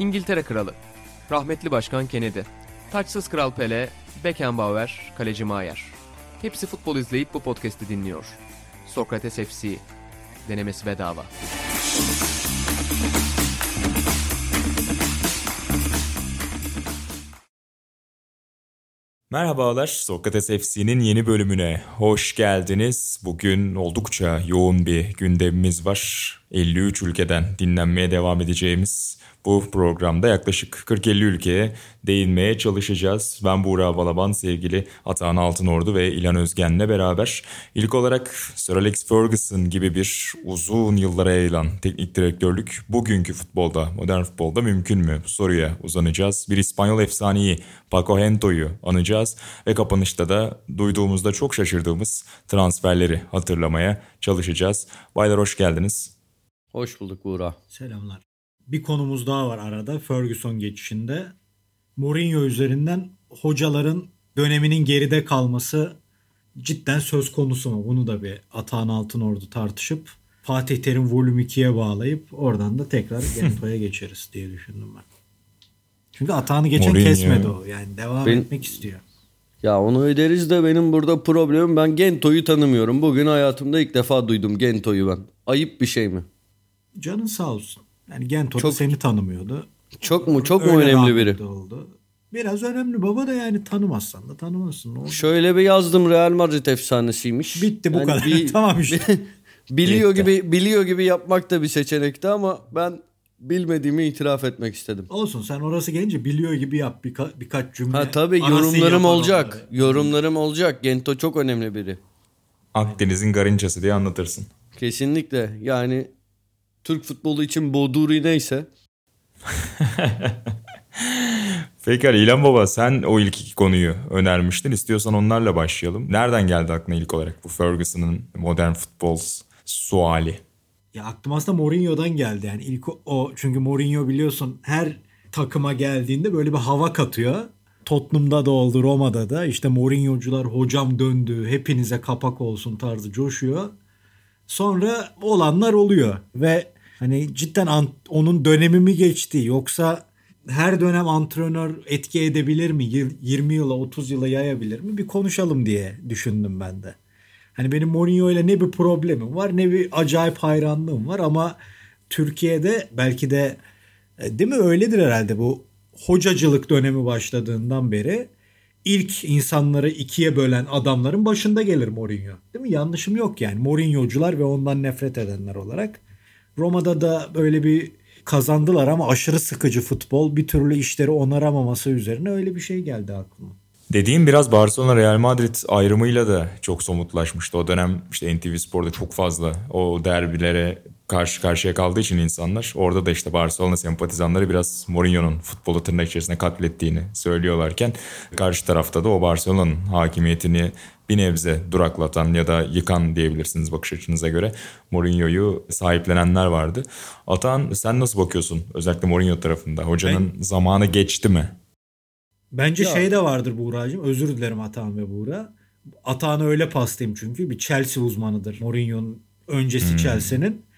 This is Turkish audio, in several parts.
İngiltere Kralı, rahmetli Başkan Kennedy, taçsız Kral Pele, Beckenbauer, Kaleci Maier. Hepsi futbol izleyip bu podcast'i dinliyor. Sokrates FC, denemesi bedava. Merhabalar, Sokrates FC'nin yeni bölümüne hoş geldiniz. Bugün oldukça yoğun bir gündemimiz var. 53 ülkeden dinlenmeye devam edeceğimiz bu programda yaklaşık 40-50 ülkeye değinmeye çalışacağız. Ben Buğra Balaban, sevgili Atahan Altınordu ve İlan Özgen'le beraber ilk olarak Sir Alex Ferguson gibi bir uzun yıllara yayılan teknik direktörlük bugünkü futbolda, modern futbolda mümkün mü? Bu soruya uzanacağız. Bir İspanyol efsaneyi Paco Hento'yu anacağız ve kapanışta da duyduğumuzda çok şaşırdığımız transferleri hatırlamaya çalışacağız. Baylar hoş geldiniz. Hoş bulduk Buğra. Selamlar. Bir konumuz daha var arada Ferguson geçişinde. Mourinho üzerinden hocaların döneminin geride kalması cidden söz konusu mu? Bunu da bir Atahan Altınordu tartışıp Fatih Terim Volüm 2'ye bağlayıp oradan da tekrar Gento'ya geçeriz diye düşündüm ben. Çünkü Atahan'ı geçen Mourinho. kesmedi o. Yani devam ben, etmek istiyor. Ya onu öderiz de benim burada problemim ben Gento'yu tanımıyorum. Bugün hayatımda ilk defa duydum Gento'yu ben. Ayıp bir şey mi? Canın sağ olsun. Yani Gento çok, seni tanımıyordu. Çok mu çok mu önemli biri? Oldu. Biraz önemli baba da yani tanımazsan da tanımazsın. Ne Şöyle bir yazdım Real Madrid efsanesiymiş. Bitti bu yani kadar. Bir, tamam işte. biliyor gibi biliyor gibi yapmak da bir seçenekti ama ben bilmediğimi itiraf etmek istedim. Olsun sen orası gelince biliyor gibi yap birka, birkaç cümle. Ha tabii yorumlarım olacak. Onları. Yorumlarım olacak. Gento çok önemli biri. Akdeniz'in garıncası diye anlatırsın. Kesinlikle. Yani Türk futbolu için Boduri neyse. Peki İlan Baba sen o ilk iki konuyu önermiştin. İstiyorsan onlarla başlayalım. Nereden geldi aklına ilk olarak bu Ferguson'ın modern futbol suali? Ya aklıma aslında Mourinho'dan geldi. Yani ilk o çünkü Mourinho biliyorsun her takıma geldiğinde böyle bir hava katıyor. Tottenham'da da oldu, Roma'da da. İşte Mourinho'cular hocam döndü, hepinize kapak olsun tarzı coşuyor. Sonra olanlar oluyor ve hani cidden onun dönemi mi geçti yoksa her dönem antrenör etki edebilir mi? 20 yıla 30 yıla yayabilir mi? Bir konuşalım diye düşündüm ben de. Hani benim Mourinho ile ne bir problemim var ne bir acayip hayranlığım var ama Türkiye'de belki de e, değil mi öyledir herhalde bu hocacılık dönemi başladığından beri ilk insanları ikiye bölen adamların başında gelir Mourinho. Değil mi? Yanlışım yok yani. Mourinho'cular ve ondan nefret edenler olarak. Roma'da da böyle bir kazandılar ama aşırı sıkıcı futbol bir türlü işleri onaramaması üzerine öyle bir şey geldi aklıma. Dediğim biraz Barcelona Real Madrid ayrımıyla da çok somutlaşmıştı. O dönem işte NTV Spor'da çok fazla o derbilere karşı karşıya kaldığı için insanlar orada da işte Barcelona sempatizanları biraz Mourinho'nun futbolu tırnak içerisinde katlettiğini söylüyorlarken karşı tarafta da o Barcelona'nın hakimiyetini bir nebze duraklatan ya da yıkan diyebilirsiniz bakış açınıza göre Mourinho'yu sahiplenenler vardı. Atan sen nasıl bakıyorsun özellikle Mourinho tarafında? Hocanın ben, zamanı geçti mi? Bence ya. şey de vardır Buğra'cığım. Özür dilerim Atan ve Buğra. Atahan'ı öyle pastayım çünkü. Bir Chelsea uzmanıdır. Mourinho'nun öncesi hmm. Chelsea'nin.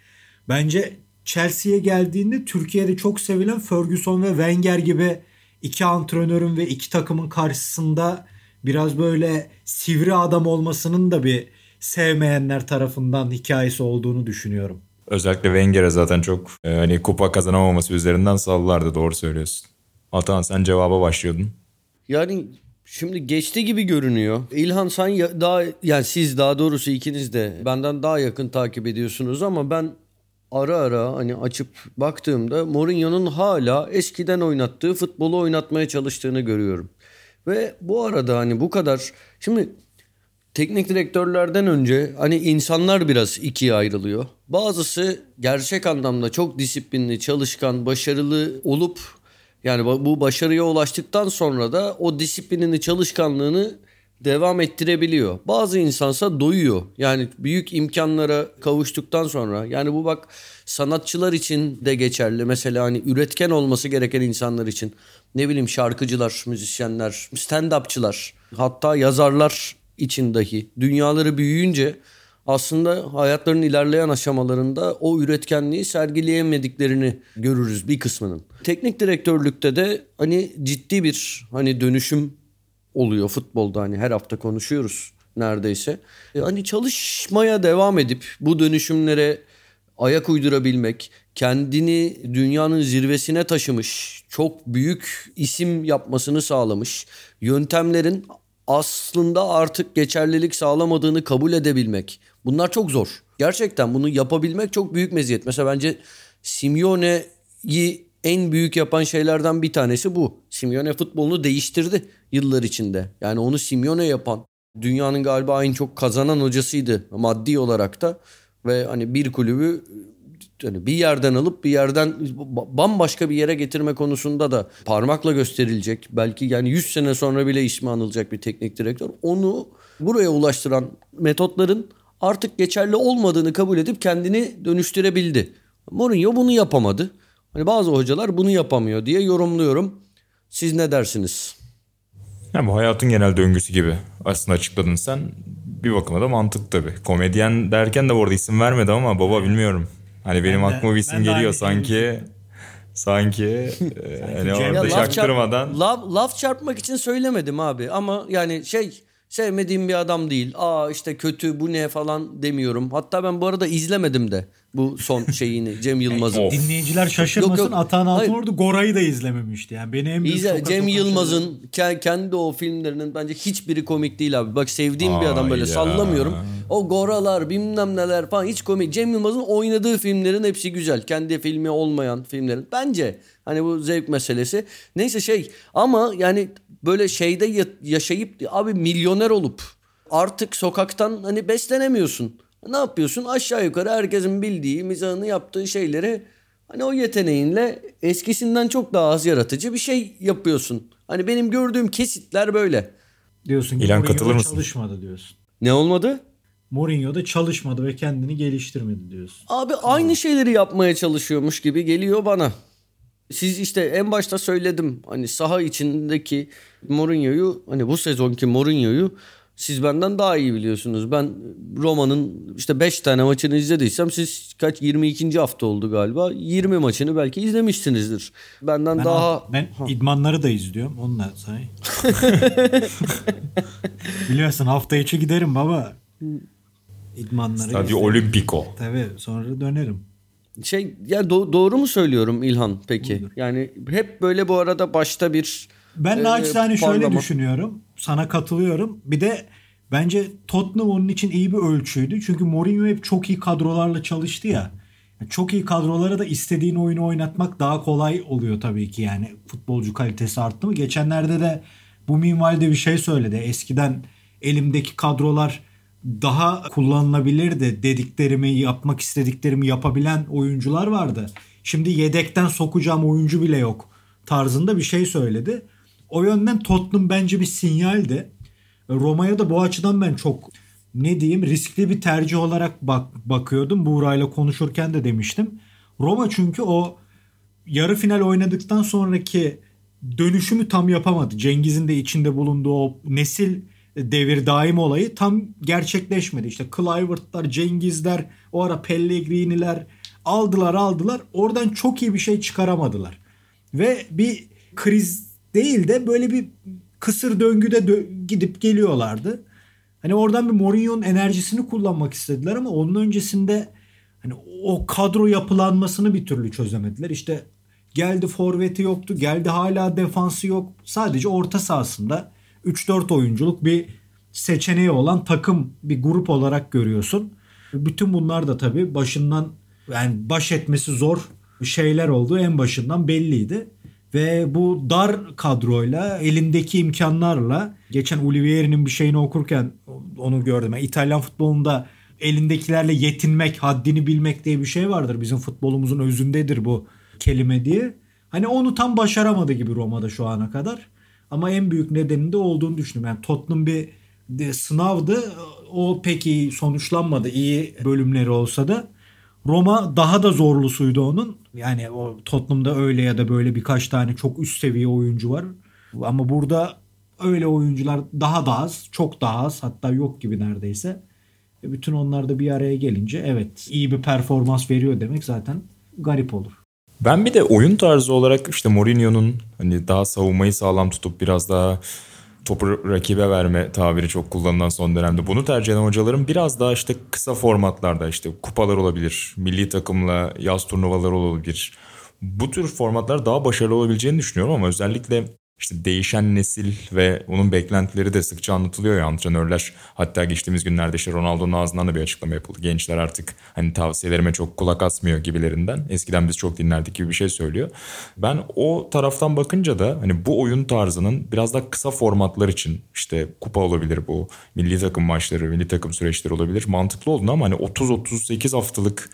Bence Chelsea'ye geldiğinde Türkiye'de çok sevilen Ferguson ve Wenger gibi iki antrenörün ve iki takımın karşısında biraz böyle sivri adam olmasının da bir sevmeyenler tarafından hikayesi olduğunu düşünüyorum. Özellikle Wenger'e zaten çok e, hani kupa kazanamaması üzerinden sallardı doğru söylüyorsun. Atan sen cevaba başlıyordun. Yani şimdi geçti gibi görünüyor. İlhan sen ya, daha yani siz daha doğrusu ikiniz de benden daha yakın takip ediyorsunuz ama ben ara ara hani açıp baktığımda Mourinho'nun hala eskiden oynattığı futbolu oynatmaya çalıştığını görüyorum. Ve bu arada hani bu kadar şimdi teknik direktörlerden önce hani insanlar biraz ikiye ayrılıyor. Bazısı gerçek anlamda çok disiplinli, çalışkan, başarılı olup yani bu başarıya ulaştıktan sonra da o disiplinini, çalışkanlığını devam ettirebiliyor. Bazı insansa doyuyor. Yani büyük imkanlara kavuştuktan sonra yani bu bak sanatçılar için de geçerli. Mesela hani üretken olması gereken insanlar için ne bileyim şarkıcılar, müzisyenler, stand-upçılar hatta yazarlar için dahi dünyaları büyüyünce aslında hayatlarının ilerleyen aşamalarında o üretkenliği sergileyemediklerini görürüz bir kısmının. Teknik direktörlükte de hani ciddi bir hani dönüşüm oluyor futbolda hani her hafta konuşuyoruz neredeyse. E, hani çalışmaya devam edip bu dönüşümlere ayak uydurabilmek, kendini dünyanın zirvesine taşımış, çok büyük isim yapmasını sağlamış, yöntemlerin aslında artık geçerlilik sağlamadığını kabul edebilmek. Bunlar çok zor. Gerçekten bunu yapabilmek çok büyük meziyet. Mesela bence Simeone'yi en büyük yapan şeylerden bir tanesi bu. Simeone futbolunu değiştirdi yıllar içinde. Yani onu Simeone yapan dünyanın galiba en çok kazanan hocasıydı maddi olarak da ve hani bir kulübü hani bir yerden alıp bir yerden bambaşka bir yere getirme konusunda da parmakla gösterilecek. Belki yani 100 sene sonra bile ismi anılacak bir teknik direktör. Onu buraya ulaştıran metotların artık geçerli olmadığını kabul edip kendini dönüştürebildi. Mourinho bunu yapamadı. Hani bazı hocalar bunu yapamıyor diye yorumluyorum. Siz ne dersiniz? Yani bu hayatın genel döngüsü gibi aslında açıkladın sen. Bir bakıma da mantık tabii. Komedyen derken de orada isim vermedi ama baba bilmiyorum. Hani benim ben de, aklıma bir isim geliyor sanki. Sanki e, hani orada şaktırmadan. Çarp, laf, laf çarpmak için söylemedim abi ama yani şey sevmediğim bir adam değil. Aa işte kötü bu ne falan demiyorum. Hatta ben bu arada izlemedim de bu son şeyini Cem Yılmaz'ın. Dinleyiciler şaşırmasın. Yok, yok. Atan Altınordu Gora'yı da izlememişti. Yani beni en büyük İzle, Cem Yılmaz'ın kendi o filmlerinin bence hiçbiri komik değil abi. Bak sevdiğim Aa, bir adam böyle ya. sallamıyorum. O Goralar bilmem neler falan hiç komik. Cem Yılmaz'ın oynadığı filmlerin hepsi güzel. Kendi filmi olmayan filmlerin. Bence hani bu zevk meselesi. Neyse şey ama yani böyle şeyde yaşayıp abi milyoner olup artık sokaktan hani beslenemiyorsun. Ne yapıyorsun? Aşağı yukarı herkesin bildiği, mizahını yaptığı şeyleri hani o yeteneğinle eskisinden çok daha az yaratıcı bir şey yapıyorsun. Hani benim gördüğüm kesitler böyle. Diyorsun ki İlan katılır mısın? çalışmadı diyorsun. Ne olmadı? Mourinho'da çalışmadı ve kendini geliştirmedi diyorsun. Abi tamam. aynı şeyleri yapmaya çalışıyormuş gibi geliyor bana. Siz işte en başta söyledim hani saha içindeki Mourinho'yu hani bu sezonki Mourinho'yu siz benden daha iyi biliyorsunuz. Ben Roma'nın işte 5 tane maçını izlediysem siz kaç 22. hafta oldu galiba. 20 maçını belki izlemişsinizdir. Benden ben daha ben ha. idmanları da izliyorum. Onunla say. Biliyorsun hafta içi giderim baba. İdmanları. Stadio Olimpico. Tabii sonra dönerim. Şey ya do- doğru mu söylüyorum İlhan peki? Buyur. Yani hep böyle bu arada başta bir ben e, naçizane şöyle düşünüyorum. Sana katılıyorum. Bir de bence Tottenham onun için iyi bir ölçüydü. Çünkü Mourinho hep çok iyi kadrolarla çalıştı ya. Çok iyi kadrolara da istediğin oyunu oynatmak daha kolay oluyor tabii ki yani futbolcu kalitesi arttı mı. Geçenlerde de bu minvalde bir şey söyledi. Eskiden elimdeki kadrolar daha kullanılabilirdi dediklerimi yapmak istediklerimi yapabilen oyuncular vardı. Şimdi yedekten sokacağım oyuncu bile yok tarzında bir şey söyledi. O yönden Tottenham bence bir sinyaldi. Roma'ya da bu açıdan ben çok ne diyeyim riskli bir tercih olarak bak bakıyordum. Buğra'yla konuşurken de demiştim. Roma çünkü o yarı final oynadıktan sonraki dönüşümü tam yapamadı. Cengiz'in de içinde bulunduğu o nesil devir daim olayı tam gerçekleşmedi. İşte Clivert'lar, Cengiz'ler, o ara Pellegrini'ler aldılar aldılar. Oradan çok iyi bir şey çıkaramadılar. Ve bir kriz değil de böyle bir kısır döngüde dö- gidip geliyorlardı. Hani oradan bir Mourinho'nun enerjisini kullanmak istediler ama onun öncesinde hani o kadro yapılanmasını bir türlü çözemediler. İşte geldi forveti yoktu, geldi hala defansı yok. Sadece orta sahasında 3-4 oyunculuk bir seçeneği olan takım bir grup olarak görüyorsun. Bütün bunlar da tabii başından yani baş etmesi zor şeyler olduğu en başından belliydi. Ve bu dar kadroyla elindeki imkanlarla geçen Olivieri'nin bir şeyini okurken onu gördüm. Yani İtalyan futbolunda elindekilerle yetinmek, haddini bilmek diye bir şey vardır. Bizim futbolumuzun özündedir bu kelime diye. Hani onu tam başaramadı gibi Roma'da şu ana kadar. Ama en büyük nedeninde olduğunu düşünüyorum. Yani Tottenham bir sınavdı. O pek iyi sonuçlanmadı. İyi bölümleri olsa da. Roma daha da zorlusuydu onun. Yani o Tottenham'da öyle ya da böyle birkaç tane çok üst seviye oyuncu var. Ama burada öyle oyuncular daha da az, çok daha az hatta yok gibi neredeyse. E, bütün onlar da bir araya gelince evet iyi bir performans veriyor demek zaten garip olur. Ben bir de oyun tarzı olarak işte Mourinho'nun hani daha savunmayı sağlam tutup biraz daha topu rakibe verme tabiri çok kullanılan son dönemde. Bunu tercih eden hocaların biraz daha işte kısa formatlarda işte kupalar olabilir, milli takımla yaz turnuvaları olabilir. Bu tür formatlar daha başarılı olabileceğini düşünüyorum ama özellikle işte değişen nesil ve onun beklentileri de sıkça anlatılıyor ya antrenörler. Hatta geçtiğimiz günlerde işte Ronaldo'nun ağzından da bir açıklama yapıldı. Gençler artık hani tavsiyelerime çok kulak asmıyor gibilerinden. Eskiden biz çok dinlerdik gibi bir şey söylüyor. Ben o taraftan bakınca da hani bu oyun tarzının biraz daha kısa formatlar için işte kupa olabilir bu. Milli takım maçları, milli takım süreçleri olabilir. Mantıklı olduğunu ama hani 30-38 haftalık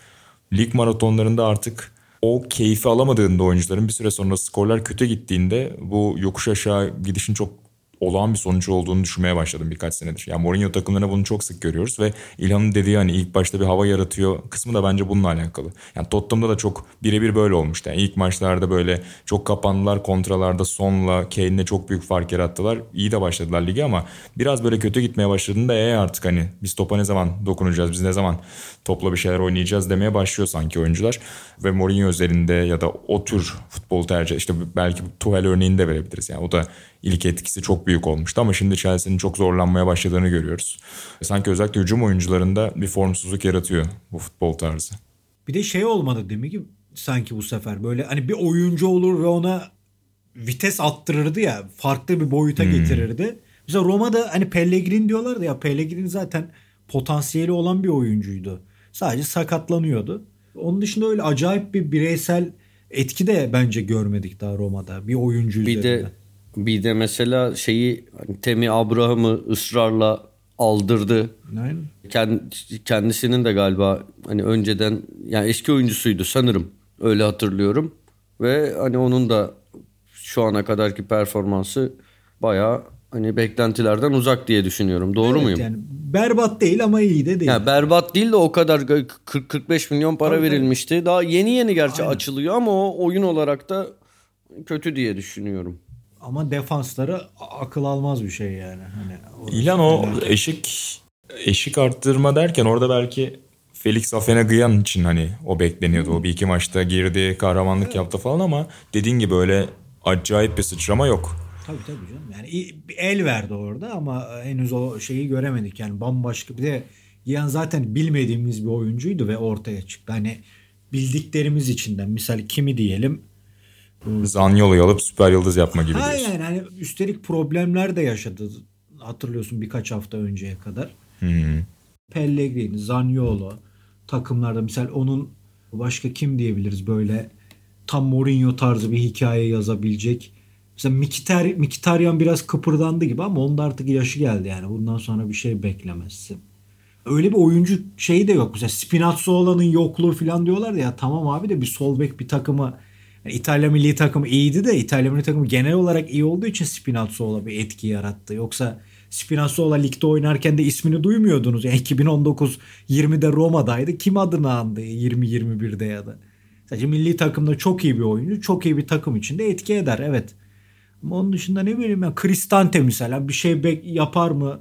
lig maratonlarında artık o keyfi alamadığında oyuncuların bir süre sonra skorlar kötü gittiğinde bu yokuş aşağı gidişin çok olağan bir sonucu olduğunu düşünmeye başladım birkaç senedir. Yani Mourinho takımlarına bunu çok sık görüyoruz ve İlhan'ın dediği hani ilk başta bir hava yaratıyor kısmı da bence bununla alakalı. Yani Tottenham'da da çok birebir böyle olmuştu. Yani ilk maçlarda böyle çok kapandılar kontralarda Son'la Kane'le çok büyük fark yarattılar. İyi de başladılar ligi ama biraz böyle kötü gitmeye başladığında e artık hani biz topa ne zaman dokunacağız biz ne zaman topla bir şeyler oynayacağız demeye başlıyor sanki oyuncular. Ve Mourinho üzerinde ya da o tür futbol tercih işte belki Tuchel örneğini de verebiliriz. Yani o da ilk etkisi çok büyük olmuştu ama şimdi Chelsea'nin çok zorlanmaya başladığını görüyoruz. Sanki özellikle hücum oyuncularında bir formsuzluk yaratıyor bu futbol tarzı. Bir de şey olmadı değil mi ki sanki bu sefer böyle hani bir oyuncu olur ve ona vites attırırdı ya farklı bir boyuta hmm. getirirdi. Mesela Roma'da hani Pellegrini diyorlardı ya Pellegrini zaten potansiyeli olan bir oyuncuydu. Sadece sakatlanıyordu. Onun dışında öyle acayip bir bireysel etki de bence görmedik daha Roma'da bir oyuncu Bir üzerinde. de bir de mesela şeyi hani Temi Abraham'ı ısrarla aldırdı. Aynen. kendisinin de galiba hani önceden yani eski oyuncusuydu sanırım. Öyle hatırlıyorum. Ve hani onun da şu ana kadarki performansı bayağı hani beklentilerden uzak diye düşünüyorum. Doğru evet, muyum? Yani berbat değil ama iyi de değil. Yani berbat değil de o kadar 40-45 milyon para Tabii. verilmişti. Daha yeni yeni gerçi Aynen. açılıyor ama o oyun olarak da kötü diye düşünüyorum. Ama defansları akıl almaz bir şey yani. Hani İlan o eşik eşik arttırma derken orada belki Felix Afenagyan için hani o bekleniyordu. O bir iki maçta girdi, kahramanlık evet. yaptı falan ama dediğin gibi öyle acayip bir sıçrama yok. Tabii tabii canım. Yani el verdi orada ama henüz o şeyi göremedik. Yani bambaşka bir de Yan zaten bilmediğimiz bir oyuncuydu ve ortaya çıktı. Hani bildiklerimiz içinden misal kimi diyelim Zanyolo'yu alıp süper yıldız yapma gibi ha diyorsun. Yani hani üstelik problemler de yaşadı. Hatırlıyorsun birkaç hafta önceye kadar. Hı-hı. Pellegrini, Zanyolo takımlarda misal onun başka kim diyebiliriz böyle tam Mourinho tarzı bir hikaye yazabilecek. Mesela Miktar, Miktaryan biraz kıpırdandı gibi ama onda artık yaşı geldi yani. Bundan sonra bir şey beklemezsin. Öyle bir oyuncu şeyi de yok. Mesela Spinazzola'nın yokluğu falan diyorlar ya tamam abi de bir sol bek bir takımı yani İtalya milli takımı iyiydi de İtalya milli takımı genel olarak iyi olduğu için Spinazzola bir etki yarattı. Yoksa Spinazzola ligde oynarken de ismini duymuyordunuz. Yani 2019-20'de Roma'daydı. Kim adını andı 20-21'de ya da. Sadece milli takımda çok iyi bir oyuncu. Çok iyi bir takım içinde etki eder evet. Ama onun dışında ne bileyim ben Cristante mesela bir şey yapar mı?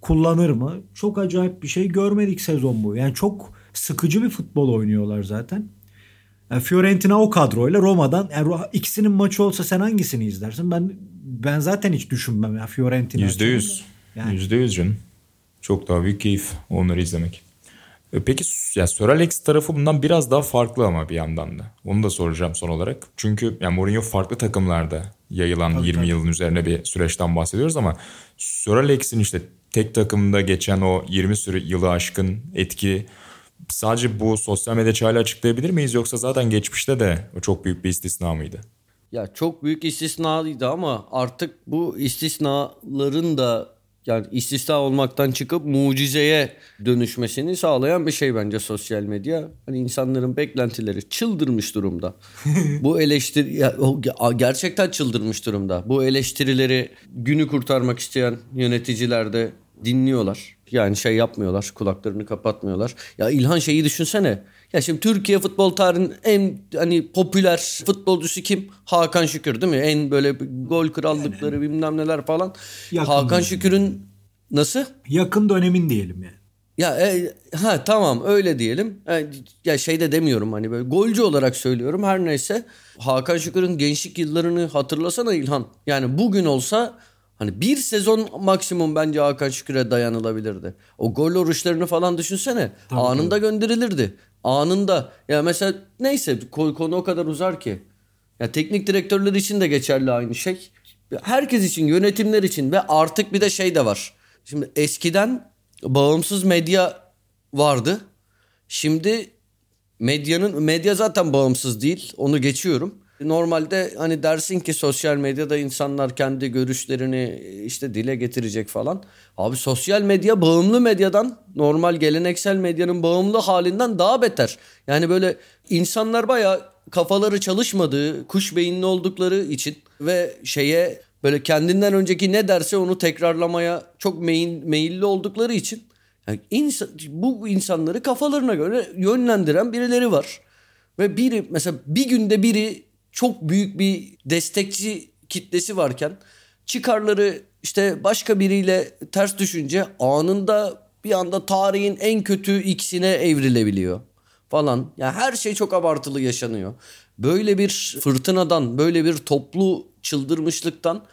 Kullanır mı? Çok acayip bir şey görmedik sezon bu. Yani çok sıkıcı bir futbol oynuyorlar zaten. Yani Fiorentina o kadroyla Roma'dan yani ikisinin maçı olsa sen hangisini izlersin? Ben ben zaten hiç düşünmem ya Fiorentina. Yüzde yüz. Yüzde yüz canım. Çok daha büyük keyif onları izlemek. E, peki ya Sir Alex tarafı bundan biraz daha farklı ama bir yandan da. Onu da soracağım son olarak. Çünkü yani Mourinho farklı takımlarda yayılan tabii, 20 tabii. yılın üzerine bir süreçten bahsediyoruz ama Sir Alex'in işte tek takımda geçen o 20 sürü yılı aşkın etki sadece bu sosyal medya çağıyla açıklayabilir miyiz yoksa zaten geçmişte de çok büyük bir istisna mıydı? Ya çok büyük istisnaydı ama artık bu istisnaların da yani istisna olmaktan çıkıp mucizeye dönüşmesini sağlayan bir şey bence sosyal medya. Hani insanların beklentileri çıldırmış durumda. bu eleştiri ya, gerçekten çıldırmış durumda. Bu eleştirileri günü kurtarmak isteyen yöneticiler de dinliyorlar. Yani şey yapmıyorlar, kulaklarını kapatmıyorlar. Ya İlhan şeyi düşünsene. Ya şimdi Türkiye futbol tarihinin en hani popüler futbolcusu kim? Hakan Şükür değil mi? En böyle gol krallıkları yani, bilmem neler falan. Hakan Şükür'ün nasıl? Yakın dönemin diyelim yani. Ya e, ha tamam öyle diyelim. E, ya şey de demiyorum hani böyle golcü olarak söylüyorum her neyse. Hakan Şükür'ün gençlik yıllarını hatırlasana İlhan. Yani bugün olsa hani bir sezon maksimum bence Hakan Şükür'e dayanılabilirdi. O gol oruçlarını falan düşünsene. Tabii, anında gönderilirdi. Anında. Ya mesela neyse konu o kadar uzar ki. Ya teknik direktörler için de geçerli aynı şey. Herkes için, yönetimler için ve artık bir de şey de var. Şimdi eskiden bağımsız medya vardı. Şimdi medyanın medya zaten bağımsız değil. Onu geçiyorum. Normalde hani dersin ki sosyal medyada insanlar kendi görüşlerini işte dile getirecek falan. Abi sosyal medya bağımlı medyadan normal geleneksel medyanın bağımlı halinden daha beter. Yani böyle insanlar baya kafaları çalışmadığı, kuş beyinli oldukları için ve şeye böyle kendinden önceki ne derse onu tekrarlamaya çok meyil, meyilli oldukları için yani insan, bu insanları kafalarına göre yönlendiren birileri var. Ve biri mesela bir günde biri çok büyük bir destekçi kitlesi varken çıkarları işte başka biriyle ters düşünce anında bir anda tarihin en kötü ikisine evrilebiliyor falan. Yani her şey çok abartılı yaşanıyor. Böyle bir fırtınadan, böyle bir toplu çıldırmışlıktan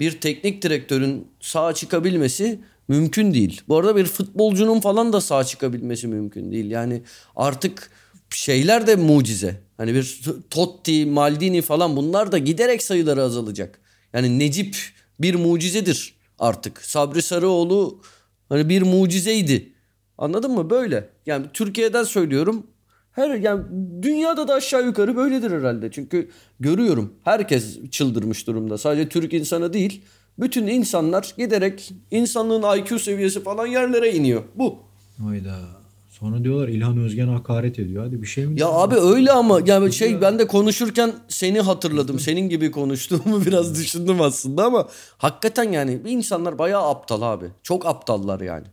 bir teknik direktörün sağ çıkabilmesi mümkün değil. Bu arada bir futbolcunun falan da sağ çıkabilmesi mümkün değil. Yani artık şeyler de mucize. Hani bir Totti, Maldini falan bunlar da giderek sayıları azalacak. Yani Necip bir mucizedir artık. Sabri Sarıoğlu hani bir mucizeydi. Anladın mı? Böyle. Yani Türkiye'den söylüyorum. Her yani dünyada da aşağı yukarı böyledir herhalde. Çünkü görüyorum herkes çıldırmış durumda. Sadece Türk insanı değil. Bütün insanlar giderek insanlığın IQ seviyesi falan yerlere iniyor. Bu. Hayda. Sonra diyorlar İlhan Özgen hakaret ediyor. Hadi bir şey mi? Ya abi öyle ama ya şey ben de konuşurken seni hatırladım. Senin gibi konuştuğumu biraz düşündüm aslında ama hakikaten yani insanlar bayağı aptal abi. Çok aptallar yani.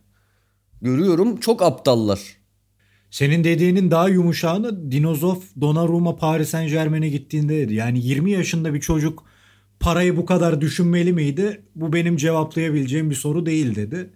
Görüyorum çok aptallar. Senin dediğinin daha yumuşağını Dinozov Donnarumma Paris Saint Germain'e gittiğinde dedi. Yani 20 yaşında bir çocuk parayı bu kadar düşünmeli miydi? Bu benim cevaplayabileceğim bir soru değil dedi.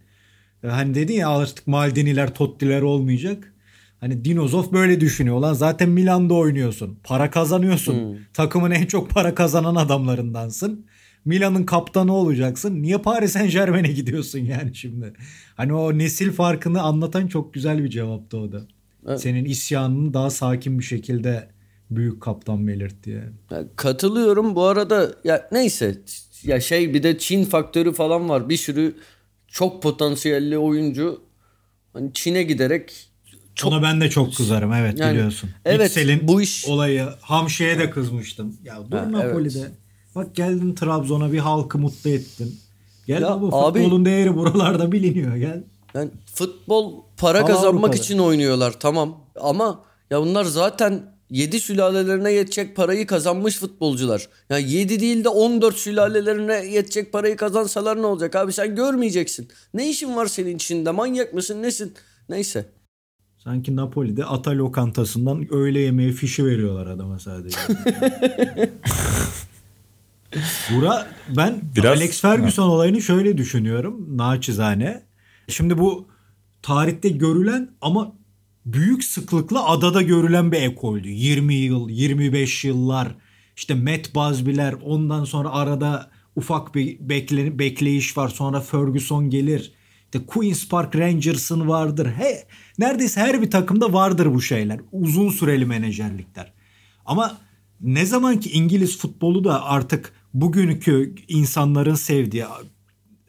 E, hani dedi ya artık Maldiniler, Tottiler olmayacak. Hani Dinozov böyle düşünüyor. Lan zaten Milan'da oynuyorsun. Para kazanıyorsun. Hmm. Takımın en çok para kazanan adamlarındansın. Milan'ın kaptanı olacaksın. Niye Paris Saint Germain'e gidiyorsun yani şimdi? Hani o nesil farkını anlatan çok güzel bir cevaptı o da. Evet. Senin isyanını daha sakin bir şekilde büyük kaptan belirtti yani. Ya, katılıyorum. Bu arada ya neyse ya şey bir de Çin faktörü falan var. Bir sürü çok potansiyelli oyuncu hani Çin'e giderek çok... Ona ben de çok kızarım evet yani, biliyorsun. Evet Yüksel'in bu iş olayı Hamşe'ye de kızmıştım. Ya dur ha, Napoli'de. Evet. Bak geldin Trabzon'a bir halkı mutlu ettin. Gel ya, bu futbolun abi, değeri buralarda biliniyor gel. Yani futbol para Ama kazanmak Avrupa'da. için oynuyorlar tamam. Ama ya bunlar zaten 7 sülalelerine yetecek parayı kazanmış futbolcular. Ya yani 7 değil de 14 sülalelerine yetecek parayı kazansalar ne olacak abi sen görmeyeceksin. Ne işin var senin içinde manyak mısın nesin? Neyse. Sanki Napoli'de ata lokantasından öğle yemeği fişi veriyorlar adama sadece. Bura ben Biraz, Alex Ferguson ha. olayını şöyle düşünüyorum naçizane. Şimdi bu tarihte görülen ama büyük sıklıkla adada görülen bir ekoldü. 20 yıl, 25 yıllar işte Matt Busby'ler ondan sonra arada ufak bir bekle, bekleyiş var. Sonra Ferguson gelir. İşte Queen's Park Rangers'ın vardır. He, neredeyse her bir takımda vardır bu şeyler. Uzun süreli menajerlikler. Ama ne zaman ki İngiliz futbolu da artık bugünkü insanların sevdiği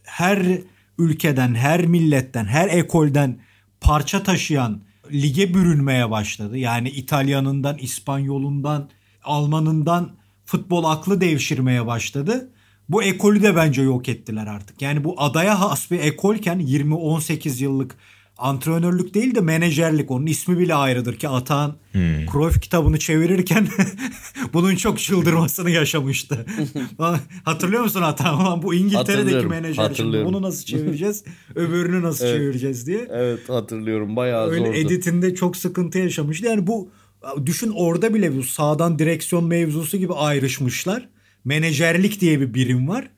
her ülkeden, her milletten, her ekolden parça taşıyan lige bürünmeye başladı. Yani İtalyanından, İspanyolundan, Almanından futbol aklı devşirmeye başladı. Bu ekolü de bence yok ettiler artık. Yani bu adaya has bir ekolken 20-18 yıllık antrenörlük değil de menajerlik. Onun ismi bile ayrıdır ki Atan hmm. Cruyff kitabını çevirirken bunun çok çıldırmasını yaşamıştı. Hatırlıyor musun Atan? Bu İngiltere'deki menajer. Şimdi bunu nasıl çevireceğiz? öbürünü nasıl evet. çevireceğiz diye. Evet hatırlıyorum. Bayağı Öyle zordu. editinde çok sıkıntı yaşamıştı. Yani bu düşün orada bile bu sağdan direksiyon mevzusu gibi ayrışmışlar. Menajerlik diye bir birim var.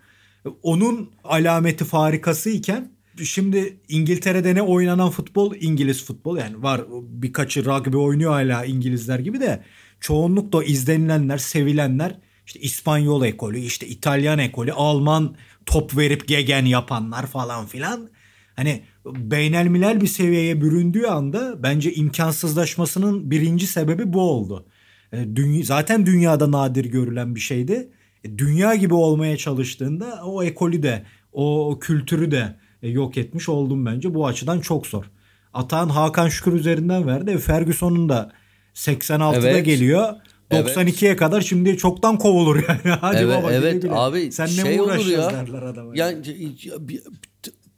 Onun alameti farikası iken şimdi İngiltere'de ne oynanan futbol İngiliz futbol yani var birkaçı rugby oynuyor hala İngilizler gibi de çoğunlukla izlenilenler sevilenler işte İspanyol ekolü işte İtalyan ekolü Alman top verip gegen yapanlar falan filan hani beynelmilel bir seviyeye büründüğü anda bence imkansızlaşmasının birinci sebebi bu oldu. E, dünya, zaten dünyada nadir görülen bir şeydi. E, dünya gibi olmaya çalıştığında o ekolü de o kültürü de yok etmiş oldum bence. Bu açıdan çok zor. Atan Hakan Şükür üzerinden verdi. Ferguson'un da 86'da Evet. geliyor. Evet. 92'ye kadar şimdi çoktan kovulur yani. Hadi Evet, baba evet abi Sen şey ne olur uğraşacağız ya. derler adama. Yani ya, bir-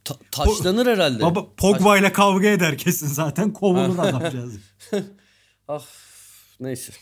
ta- taşlanır herhalde. Baba Pogba ile kavga eder kesin zaten kovulur adamcağız. Ah neyse.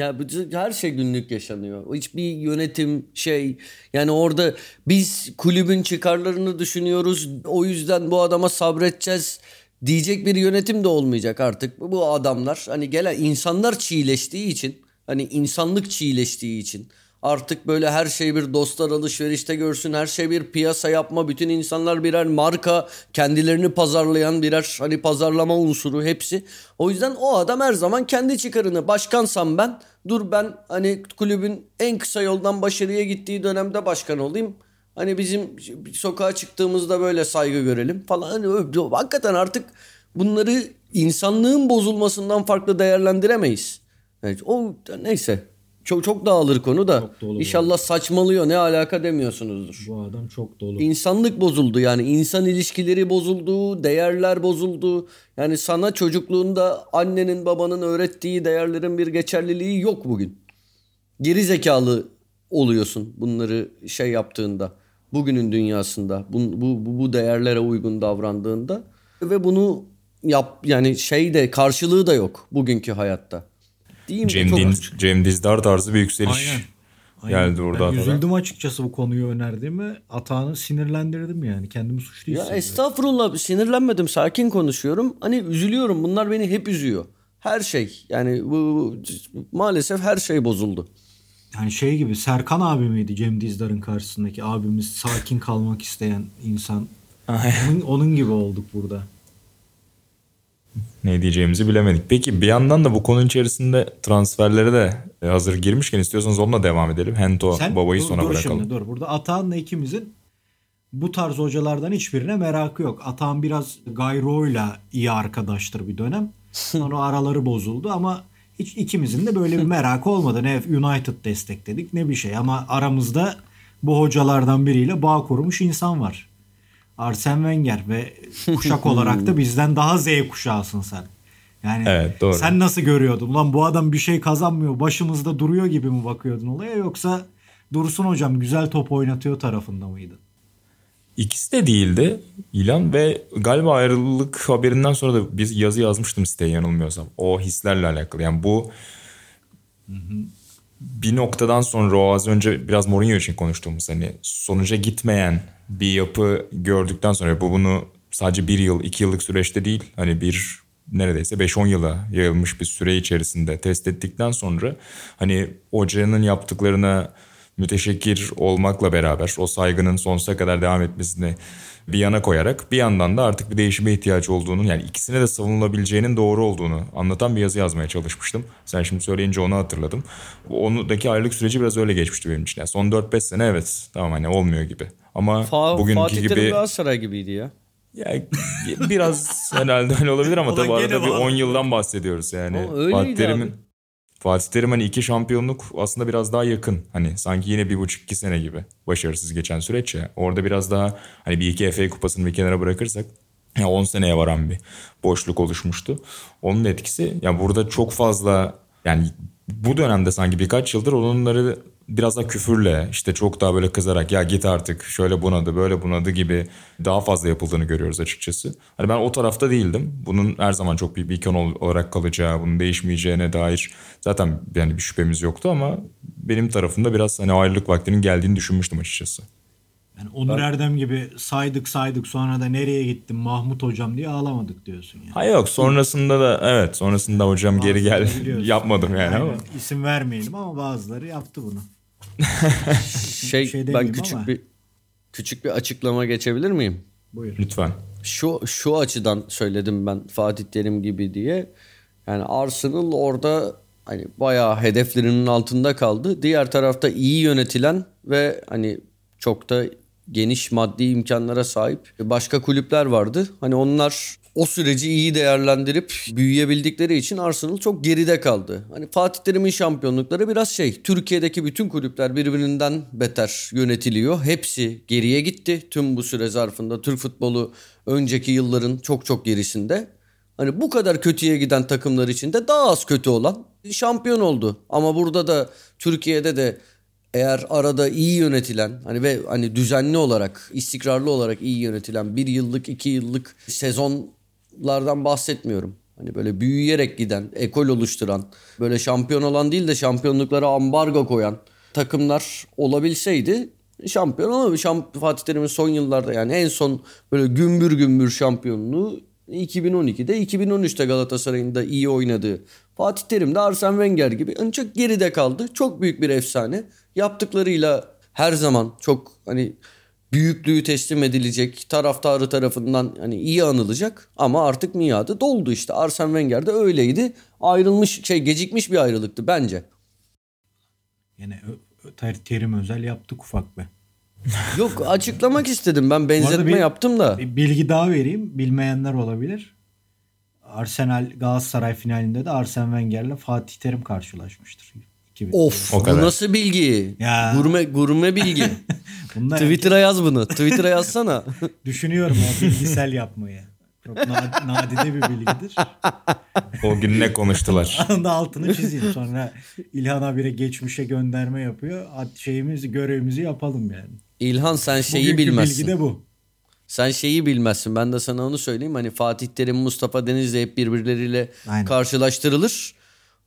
Ya bu her şey günlük yaşanıyor. Hiçbir yönetim şey yani orada biz kulübün çıkarlarını düşünüyoruz. O yüzden bu adama sabredeceğiz diyecek bir yönetim de olmayacak artık. Bu adamlar hani gelen insanlar çiğleştiği için hani insanlık çiğleştiği için artık böyle her şey bir dostlar alışverişte görsün her şey bir piyasa yapma bütün insanlar birer marka kendilerini pazarlayan birer hani pazarlama unsuru hepsi. O yüzden o adam her zaman kendi çıkarını başkansam ben dur ben hani kulübün en kısa yoldan başarıya gittiği dönemde başkan olayım. Hani bizim sokağa çıktığımızda böyle saygı görelim falan. Hani hakikaten artık bunları insanlığın bozulmasından farklı değerlendiremeyiz. Evet, o neyse. Çok çok dağılır konu da. Çok dolu İnşallah saçmalıyor ne alaka demiyorsunuzdur. Bu adam çok dolu. İnsanlık bozuldu yani insan ilişkileri bozuldu, değerler bozuldu. Yani sana çocukluğunda annenin babanın öğrettiği değerlerin bir geçerliliği yok bugün. Geri zekalı oluyorsun bunları şey yaptığında. Bugünün dünyasında bu, bu, bu değerlere uygun davrandığında ve bunu yap yani şey de karşılığı da yok bugünkü hayatta. Değil mi? Cem, Din, Cem Dizdar tarzı bir yükseliş Aynen. Aynen. geldi orada. Ben üzüldüm açıkçası bu konuyu önerdiğime. Atağını sinirlendirdim yani. Kendimi suçlu Ya hissediyorum. estağfurullah sinirlenmedim sakin konuşuyorum. Hani üzülüyorum bunlar beni hep üzüyor. Her şey yani bu, bu- maalesef her şey bozuldu. Yani şey gibi Serkan abi miydi Cem Dizdar'ın karşısındaki abimiz sakin kalmak isteyen insan. onun, onun gibi olduk burada. Ne diyeceğimizi bilemedik. Peki bir yandan da bu konu içerisinde transferlere de hazır girmişken istiyorsanız onunla devam edelim. Hento babayı dur, sona dur bırakalım. Şimdi, dur burada Atahan'la ikimizin bu tarz hocalardan hiçbirine merakı yok. Atahan biraz Gayro'yla iyi arkadaştır bir dönem. Sonra araları bozuldu ama hiç ikimizin de böyle bir merakı olmadı. Ne United destekledik ne bir şey ama aramızda bu hocalardan biriyle bağ kurmuş insan var. Arsene Wenger ve kuşak olarak da bizden daha Z kuşağısın sen. Yani Evet, doğru. sen nasıl görüyordun? Lan bu adam bir şey kazanmıyor, başımızda duruyor gibi mi bakıyordun olaya yoksa Dursun hocam güzel top oynatıyor tarafında mıydın? İkisi de değildi İlan ve galiba ayrılık haberinden sonra da bir yazı yazmıştım siteye yanılmıyorsam. O hislerle alakalı. Yani bu bir noktadan sonra o az önce biraz Mourinho için konuştuğumuz hani sonuca gitmeyen bir yapı gördükten sonra bu bunu sadece bir yıl iki yıllık süreçte değil hani bir neredeyse 5-10 yıla yayılmış bir süre içerisinde test ettikten sonra hani hocanın yaptıklarına müteşekkir olmakla beraber o saygının sonsuza kadar devam etmesini bir yana koyarak bir yandan da artık bir değişime ihtiyaç olduğunu yani ikisine de savunulabileceğinin doğru olduğunu anlatan bir yazı yazmaya çalışmıştım. Sen şimdi söyleyince onu hatırladım. Onudaki aylık süreci biraz öyle geçmişti benim için. Yani son 4-5 sene evet tamam hani olmuyor gibi. Ama Fa- bugünkü Fatih Terim gibi Galatasaray gibiydi ya. ya biraz herhalde öyle olabilir ama tabii arada bir var. 10 yıldan bahsediyoruz yani. Ama öyleydi Fatih Terim'in abi. Fatih Terim hani iki şampiyonluk aslında biraz daha yakın. Hani sanki yine bir buçuk iki sene gibi başarısız geçen süreç. Orada biraz daha hani bir iki FA kupasını bir kenara bırakırsak ya 10 seneye varan bir boşluk oluşmuştu. Onun etkisi ya burada çok fazla yani bu dönemde sanki birkaç yıldır onları biraz daha küfürle işte çok daha böyle kızarak ya git artık şöyle bunadı böyle bunadı gibi daha fazla yapıldığını görüyoruz açıkçası. Hani ben o tarafta değildim. Bunun her zaman çok büyük bir ikon ol- olarak kalacağı, bunun değişmeyeceğine dair zaten yani bir şüphemiz yoktu ama benim tarafımda biraz hani ayrılık vaktinin geldiğini düşünmüştüm açıkçası. Yani Onur Erdem gibi saydık saydık sonra da nereye gittim Mahmut hocam diye ağlamadık diyorsun yani. Ha yok sonrasında da evet sonrasında hocam geri gel yapmadım yani ama. Aynen. İsim vermeyelim ama bazıları yaptı bunu. Şey, şey ben küçük ama. bir küçük bir açıklama geçebilir miyim? Buyur. Lütfen. Şu şu açıdan söyledim ben Fatih Terim gibi diye. Yani Arsenal orada hani bayağı hedeflerinin altında kaldı. Diğer tarafta iyi yönetilen ve hani çok da geniş maddi imkanlara sahip başka kulüpler vardı. Hani onlar o süreci iyi değerlendirip büyüyebildikleri için Arsenal çok geride kaldı. Hani Fatih Terim'in şampiyonlukları biraz şey Türkiye'deki bütün kulüpler birbirinden beter yönetiliyor. Hepsi geriye gitti tüm bu süre zarfında. Türk futbolu önceki yılların çok çok gerisinde. Hani bu kadar kötüye giden takımlar içinde daha az kötü olan şampiyon oldu. Ama burada da Türkiye'de de eğer arada iyi yönetilen hani ve hani düzenli olarak istikrarlı olarak iyi yönetilen bir yıllık iki yıllık sezonlardan bahsetmiyorum. Hani böyle büyüyerek giden, ekol oluşturan, böyle şampiyon olan değil de şampiyonluklara ambargo koyan takımlar olabilseydi şampiyon ama şamp Fatih Terim'in son yıllarda yani en son böyle gümbür gümbür şampiyonluğu 2012'de 2013'te Galatasaray'ın da iyi oynadığı Fatih Terim de Arsene Wenger gibi hani çok geride kaldı. Çok büyük bir efsane. Yaptıklarıyla her zaman çok hani büyüklüğü teslim edilecek taraftarı tarafından hani iyi anılacak ama artık miadı doldu işte. Arsene Wenger de öyleydi. Ayrılmış şey gecikmiş bir ayrılıktı bence. Yine terim özel yaptık ufak be. Yok açıklamak istedim ben benzetme bir, yaptım da. Bir bilgi daha vereyim bilmeyenler olabilir. Arsenal Galatasaray finalinde de Arsene Wenger'le Fatih Terim karşılaşmıştır. Of o kadar. bu nasıl bilgi? Ya. Gurme gurme bilgi. Twitter'a yaz bunu. Twitter'a yazsana. Düşünüyorum o bilgisel yapmayı. Çok nadide bir bilgidir. O gün ne konuştular? Anında altını çizeyim sonra İlhan abire geçmişe gönderme yapıyor. Şeyimizi görevimizi yapalım yani. İlhan sen şeyi Bugünkü bilmezsin. bilgi de bu. Sen şeyi bilmezsin. Ben de sana onu söyleyeyim. Hani Fatih Terim, Mustafa Denizli hep birbirleriyle Aynen. karşılaştırılır.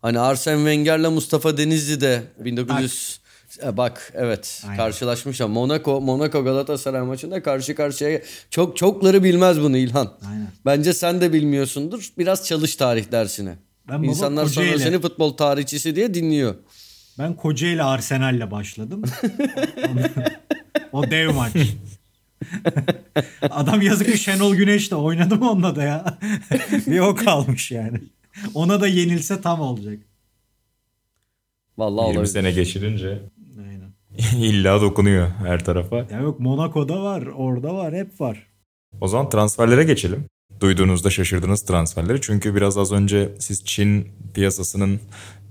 Hani Arsene Wenger'le Mustafa Denizli de 1900 Bak, e, Bak evet Aynen. karşılaşmışlar. Monaco Monaco Galatasaray maçında karşı karşıya çok çokları bilmez bunu İlhan. Aynen. Bence sen de bilmiyorsundur. Biraz çalış tarih dersine. Ben İnsanlar sonra seni futbol tarihçisi diye dinliyor. Ben Kocaeli Arsenal'le başladım. o dev maç. Adam yazık Şenol Güneş de oynadı mı onunla da ya. bir o kalmış yani. Ona da yenilse tam olacak. Vallahi 20 olabilir. sene geçirince. illa dokunuyor her tarafa. Ya yok Monaco'da var, orada var, hep var. O zaman transferlere geçelim. Duyduğunuzda şaşırdınız transferleri. Çünkü biraz az önce siz Çin piyasasının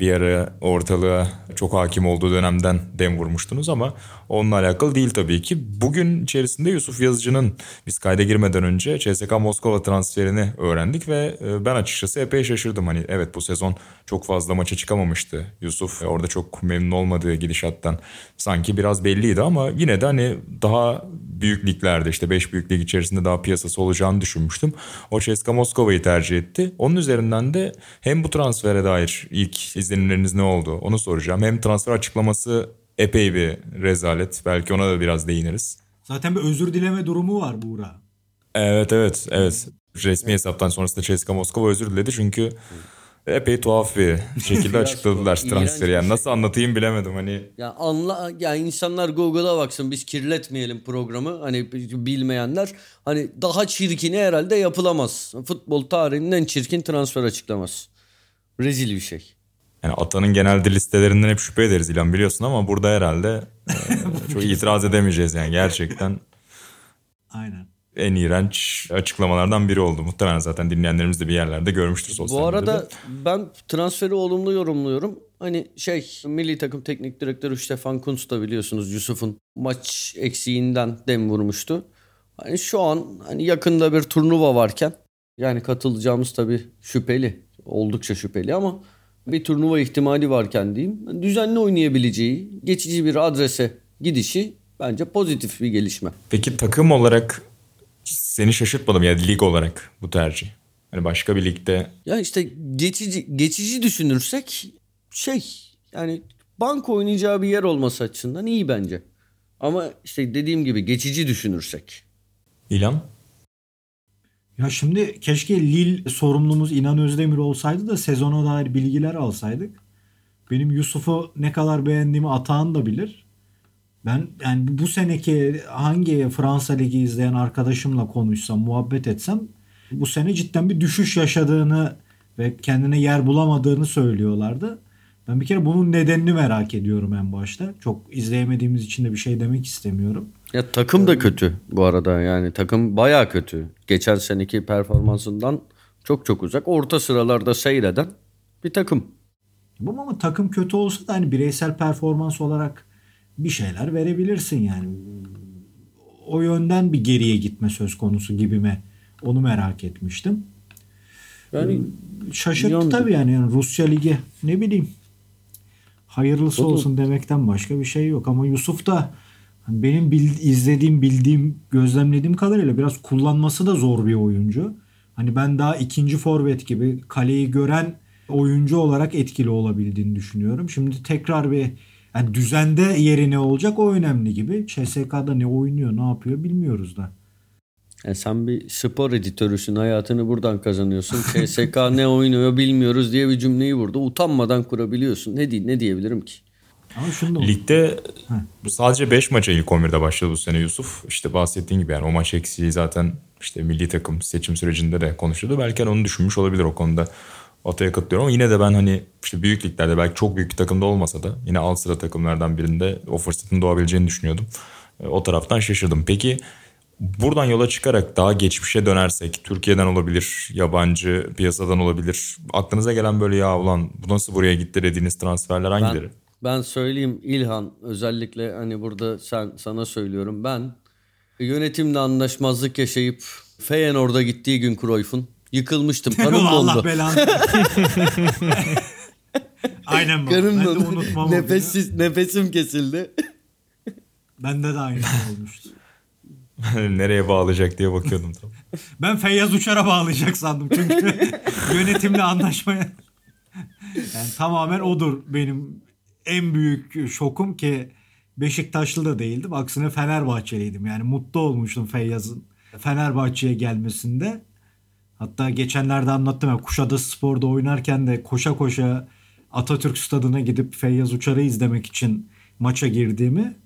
bir ara ortalığa çok hakim olduğu dönemden dem vurmuştunuz ama onunla alakalı değil tabii ki. Bugün içerisinde Yusuf Yazıcı'nın biz kayda girmeden önce CSKA Moskova transferini öğrendik ve e, ben açıkçası epey şaşırdım. Hani evet bu sezon çok fazla maça çıkamamıştı Yusuf. Orada çok memnun olmadığı gidişattan sanki biraz belliydi ama yine de hani daha büyük liglerde işte 5 büyük içerisinde daha piyasası olacağını düşünmüştüm. O CSKA Moskova'yı tercih etti. Onun üzerinden de hem bu transfere dair ilk izlenimleriniz ne oldu onu soracağım. Hem transfer açıklaması epey bir rezalet. Belki ona da biraz değiniriz. Zaten bir özür dileme durumu var Buğra. Evet evet evet. Resmi hesaptan sonrasında CSKA Moskova özür diledi çünkü epey tuhaf bir şekilde açıkladılar transferi. Yani nasıl anlatayım bilemedim hani. Ya anla ya insanlar Google'a baksın biz kirletmeyelim programı. Hani bilmeyenler hani daha çirkini herhalde yapılamaz. Futbol tarihinin en çirkin transfer açıklaması. Rezil bir şey. Yani Atan'ın genelde listelerinden hep şüphe ederiz İlhan biliyorsun ama burada herhalde e, çok itiraz edemeyeceğiz yani gerçekten. Aynen. En iğrenç açıklamalardan biri oldu. Muhtemelen zaten dinleyenlerimiz de bir yerlerde görmüştür sosyal Bu arada medyada. ben transferi olumlu yorumluyorum. Hani şey milli takım teknik direktörü Stefan Kuntz da biliyorsunuz Yusuf'un maç eksiğinden dem vurmuştu. Hani şu an hani yakında bir turnuva varken yani katılacağımız tabii şüpheli. Oldukça şüpheli ama bir turnuva ihtimali varken diyeyim. Düzenli oynayabileceği geçici bir adrese gidişi bence pozitif bir gelişme. Peki takım olarak seni şaşırtmadım yani lig olarak bu tercih. Hani başka bir ligde. Ya işte geçici geçici düşünürsek şey yani bank oynayacağı bir yer olması açısından iyi bence. Ama işte dediğim gibi geçici düşünürsek. İlan? Ya şimdi keşke Lil sorumlumuz İnan Özdemir olsaydı da sezona dair bilgiler alsaydık. Benim Yusuf'u ne kadar beğendiğimi Atahan da bilir. Ben yani bu seneki hangi Fransa Ligi izleyen arkadaşımla konuşsam, muhabbet etsem bu sene cidden bir düşüş yaşadığını ve kendine yer bulamadığını söylüyorlardı. Ben bir kere bunun nedenini merak ediyorum en başta. Çok izleyemediğimiz için de bir şey demek istemiyorum. Ya takım da kötü bu arada yani takım baya kötü. Geçen seneki performansından çok çok uzak. Orta sıralarda seyreden bir takım. Bu ama takım kötü olsa da hani bireysel performans olarak bir şeyler verebilirsin yani. O yönden bir geriye gitme söz konusu gibi mi? Onu merak etmiştim. Yani Şaşırttı yandı. tabii yani. yani Rusya Ligi ne bileyim. Hayırlısı O da- olsun demekten başka bir şey yok. Ama Yusuf da benim bil- izlediğim, bildiğim, gözlemlediğim kadarıyla biraz kullanması da zor bir oyuncu. Hani ben daha ikinci forvet gibi kaleyi gören oyuncu olarak etkili olabildiğini düşünüyorum. Şimdi tekrar bir yani düzende yeri ne olacak o önemli gibi. CSK'da ne oynuyor, ne yapıyor bilmiyoruz da. Yani sen bir spor editörüsün hayatını buradan kazanıyorsun. CSK ne oynuyor bilmiyoruz diye bir cümleyi burada utanmadan kurabiliyorsun. Ne diye ne diyebilirim ki? Ama şunu da Ligde sadece 5 maça ilk 11'de başladı bu sene Yusuf. İşte bahsettiğin gibi yani o maç eksiği zaten işte milli takım seçim sürecinde de konuşuldu. Belki hani onu düşünmüş olabilir o konuda. Ataya katılıyorum ama yine de ben hani işte büyük liglerde belki çok büyük bir takımda olmasa da yine alt sıra takımlardan birinde o fırsatın doğabileceğini düşünüyordum. E, O taraftan şaşırdım. Peki buradan yola çıkarak daha geçmişe dönersek Türkiye'den olabilir, yabancı piyasadan olabilir. Aklınıza gelen böyle ya ulan bu nasıl buraya gitti dediğiniz transferler hangileri? Ben, ben söyleyeyim İlhan özellikle hani burada sen sana söylüyorum ben yönetimle anlaşmazlık yaşayıp Feyenoord'a gittiği gün Cruyff'un yıkılmıştım. Kanım Allah dondu. belanı. Aynen baba. Kanım Ben de dondu. unutmam. Nefessiz, nefesim kesildi. Bende de aynı şey olmuştu. Nereye bağlayacak diye bakıyordum. tam. Ben Feyyaz Uçar'a bağlayacak sandım çünkü yönetimle anlaşmaya. Yani tamamen odur benim en büyük şokum ki Beşiktaşlı da değildim. Aksine Fenerbahçeliydim. Yani mutlu olmuştum Feyyaz'ın Fenerbahçe'ye gelmesinde. Hatta geçenlerde anlattım ya Kuşadası Spor'da oynarken de koşa koşa Atatürk Stadı'na gidip Feyyaz Uçar'ı izlemek için maça girdiğimi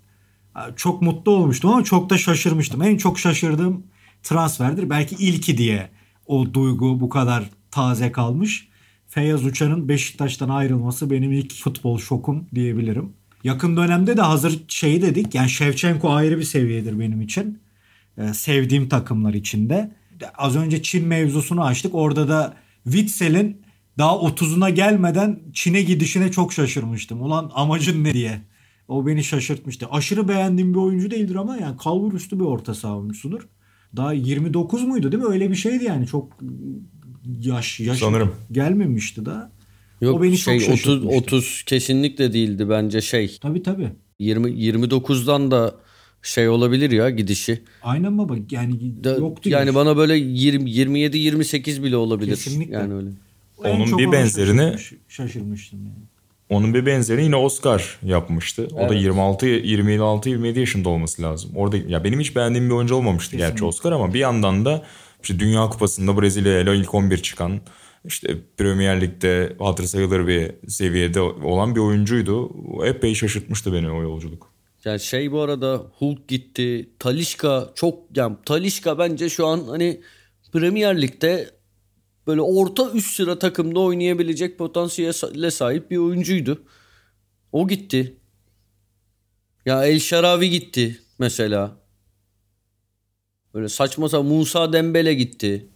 çok mutlu olmuştum ama çok da şaşırmıştım. En çok şaşırdığım transferdir. Belki ilki diye o duygu bu kadar taze kalmış. Feyyaz Uçar'ın Beşiktaş'tan ayrılması benim ilk futbol şokum diyebilirim. Yakın dönemde de hazır şeyi dedik. Yani Şevçenko ayrı bir seviyedir benim için. Ee, sevdiğim takımlar içinde. Az önce Çin mevzusunu açtık. Orada da Witzel'in daha 30'una gelmeden Çin'e gidişine çok şaşırmıştım. Ulan amacın ne diye. O beni şaşırtmıştı. Aşırı beğendiğim bir oyuncu değildir ama yani kalbur üstü bir orta saha. Daha 29 muydu değil mi? Öyle bir şeydi yani. Çok yaş yaş Sanırım. gelmemişti da. Yok o beni şey çok 30 şaşırtmıştı. 30 kesinlikle değildi bence şey. Tabii tabii. 20 29'dan da şey olabilir ya gidişi. Aynen baba. Yani Da- yoktu. yani yaş. bana böyle 20 27 28 bile olabilir. Kesinlikle. Yani öyle. Onun bir benzerini- şaşırmış- şaşırmıştım yani. Onun bir benzerini yine Oscar yapmıştı. O da 26 26 27 yaşında olması lazım. Orada ya benim hiç beğendiğim bir oyuncu olmamıştı gerçi Oscar ama bir yandan da işte Dünya Kupası'nda Brezilya ile ilk 11 çıkan işte Premier Lig'de hatırı sayılır bir seviyede olan bir oyuncuydu. Epey şaşırtmıştı beni o yolculuk. Yani şey bu arada Hulk gitti. Talişka çok yani Talişka bence şu an hani Premier Lig'de böyle orta üst sıra takımda oynayabilecek potansiyele sahip bir oyuncuydu. O gitti. Ya El Şaravi gitti mesela. Böyle saçma sapan Musa Dembele gitti.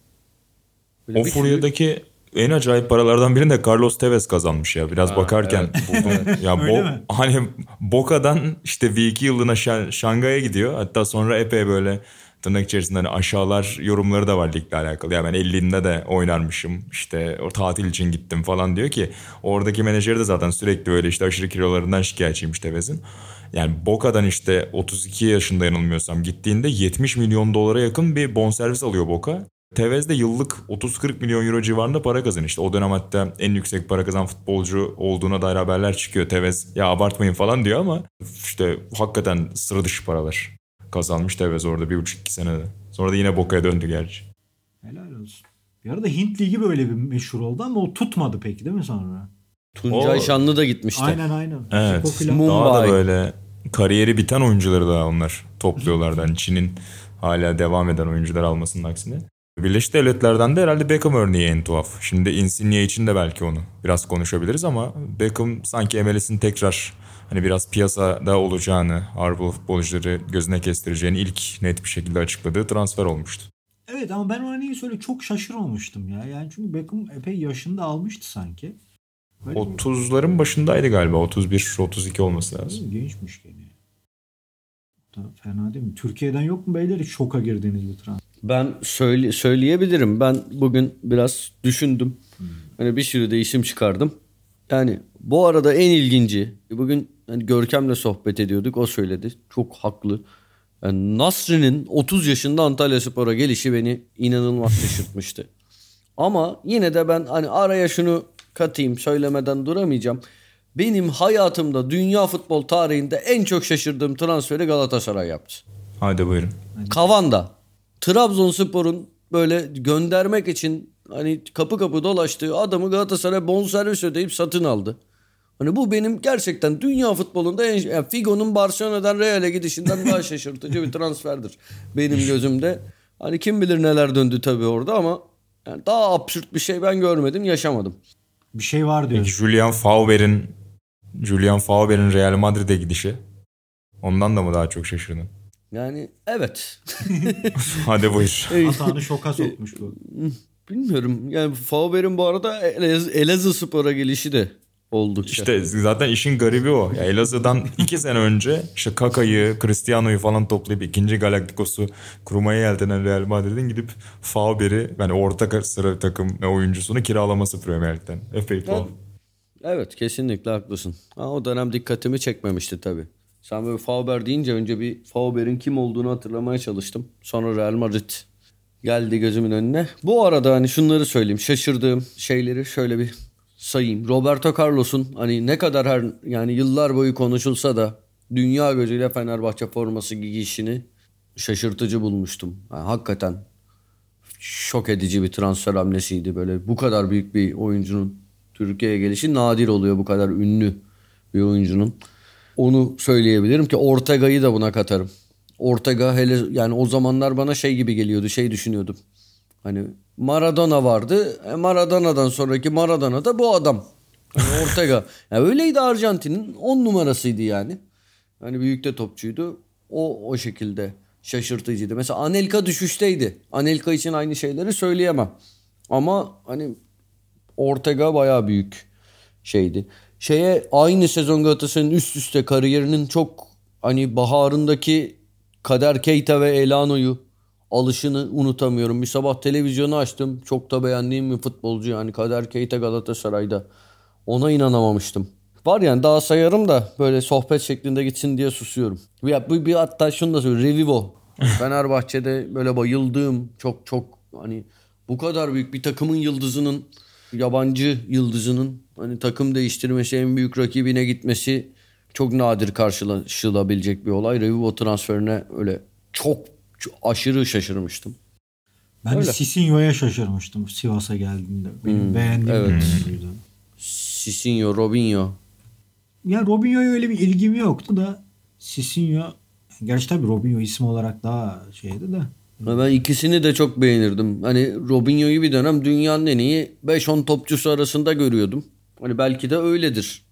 Böyle O bir sürü- furyadaki en acayip paralardan birini de Carlos Tevez kazanmış ya. Biraz bakarken buldum. ya Bo- mi? hani Boca'dan işte V2 yılına Şa- Şangay'a gidiyor. Hatta sonra epey böyle tırnak içerisinde hani aşağılar yorumları da var ligle alakalı. Ya ben 50'inde de oynarmışım. İşte o tatil için gittim falan diyor ki oradaki menajeri de zaten sürekli öyle işte aşırı kilolarından şikayetçiymiş Tevez'in. Yani Boca'dan işte 32 yaşında yanılmıyorsam gittiğinde 70 milyon dolara yakın bir bonservis alıyor Boca. Tevez de yıllık 30-40 milyon euro civarında para kazanıyor. İşte o dönem hatta en yüksek para kazan futbolcu olduğuna dair haberler çıkıyor. Tevez ya abartmayın falan diyor ama işte hakikaten sıra dışı paralar kazanmış Tevez orada bir buçuk iki senede. Sonra da yine Boca'ya döndü gerçi. Helal olsun. Bir arada Hint Ligi böyle bir meşhur oldu ama o tutmadı peki değil mi sonra? Tuncay O- Şanlı da gitmişti. Aynen aynen. Evet. Daha da böyle kariyeri biten oyuncuları da onlar topluyorlardı. Yani Çin'in hala devam eden oyuncular almasının aksine. Birleşik Devletler'den de herhalde Beckham örneği en tuhaf. Şimdi Insigne için de belki onu biraz konuşabiliriz ama Beckham sanki MLS'in tekrar hani biraz piyasada olacağını, Avrupa futbolcuları gözüne kestireceğini ilk net bir şekilde açıkladığı transfer olmuştu. Evet ama ben ona niye söyle çok şaşırmamıştım ya. Yani çünkü Beckham epey yaşında almıştı sanki. Böyle 30'ların başındaydı galiba. 31-32 olması lazım. Gençmiş gene. Fena değil mi? Türkiye'den yok mu beyler hiç şoka girdiğiniz bir transfer? Ben söyle, söyleyebilirim. Ben bugün biraz düşündüm. Hmm. Hani bir sürü değişim çıkardım. Yani bu arada en ilginci bugün hani Görkem'le sohbet ediyorduk. O söyledi. Çok haklı. Yani Nasri'nin 30 yaşında Antalya Spor'a gelişi beni inanılmaz şaşırtmıştı. Ama yine de ben hani araya şunu katayım söylemeden duramayacağım. Benim hayatımda dünya futbol tarihinde en çok şaşırdığım transferi Galatasaray yaptı. Hadi buyurun. Kavanda. Trabzonspor'un böyle göndermek için hani kapı kapı dolaştığı adamı Galatasaray bonservis ödeyip satın aldı. Hani bu benim gerçekten dünya futbolunda en yani Figo'nun Barcelona'dan Real'e gidişinden daha şaşırtıcı bir transferdir benim gözümde. Hani kim bilir neler döndü tabii orada ama yani daha absürt bir şey ben görmedim, yaşamadım. Bir şey var diyor. Peki Julian Fauber'in Julian Fauber'in Real Madrid'e gidişi. Ondan da mı daha çok şaşırdın? Yani evet. Hadi buyur. Hatanı şoka sokmuş bu. Bilmiyorum. Yani Fauber'in bu arada Elaz- Elazığ Spor'a gelişi de oldukça. İşte zaten işin garibi o. Ya Elazığ'dan iki sene önce işte Kaka'yı, Cristiano'yu falan toplayıp ikinci Galacticos'u kurmaya yeltenen Real Madrid'in gidip Fauber'i yani orta sıra takım oyuncusunu kiralaması Premier Lig'den. Epey tuhaf. Evet kesinlikle haklısın. Ha, o dönem dikkatimi çekmemişti tabii. Sen böyle Fauber deyince önce bir Fauber'in kim olduğunu hatırlamaya çalıştım. Sonra Real Madrid geldi gözümün önüne. Bu arada hani şunları söyleyeyim. Şaşırdığım şeyleri şöyle bir sayayım. Roberto Carlos'un hani ne kadar her yani yıllar boyu konuşulsa da dünya gözüyle Fenerbahçe forması giyişini şaşırtıcı bulmuştum. Yani hakikaten şok edici bir transfer hamlesiydi böyle. Bu kadar büyük bir oyuncunun Türkiye'ye gelişi nadir oluyor bu kadar ünlü bir oyuncunun. Onu söyleyebilirim ki Ortega'yı da buna katarım. Ortega hele yani o zamanlar bana şey gibi geliyordu. Şey düşünüyordum. Hani Maradona vardı. E Maradona'dan sonraki Maradona da bu adam. Hani Ortega. yani öyleydi Arjantin'in 10 numarasıydı yani. Hani büyük de topçuydu. O o şekilde şaşırtıcıydı. Mesela Anelka düşüşteydi. Anelka için aynı şeyleri söyleyemem. Ama hani Ortega baya büyük şeydi. Şeye aynı sezon Galatasaray'ın üst üste kariyerinin çok hani baharındaki Kader Keita ve Elano'yu alışını unutamıyorum. Bir sabah televizyonu açtım. Çok da beğendiğim bir futbolcu yani Kader Keita Galatasaray'da. Ona inanamamıştım. Var yani daha sayarım da böyle sohbet şeklinde gitsin diye susuyorum. Ya bir, bir hatta şunu da söyleyeyim. Revivo. Fenerbahçe'de böyle bayıldığım çok çok hani bu kadar büyük bir takımın yıldızının yabancı yıldızının hani takım değiştirmesi en büyük rakibine gitmesi çok nadir karşılaşılabilecek bir olay. Revivo transferine öyle çok, çok aşırı şaşırmıştım. Ben öyle. de Sisinho'ya şaşırmıştım Sivas'a geldiğinde. Benim hmm, beğendiğim evet. bir Sisinho, Robinho. Ya Robinho'ya öyle bir ilgim yoktu da Sisinho gerçi tabii Robinho isim olarak daha şeydi de. Ben ikisini de çok beğenirdim. Hani Robinho'yu bir dönem dünyanın en iyi 5-10 topçusu arasında görüyordum. Hani belki de öyledir.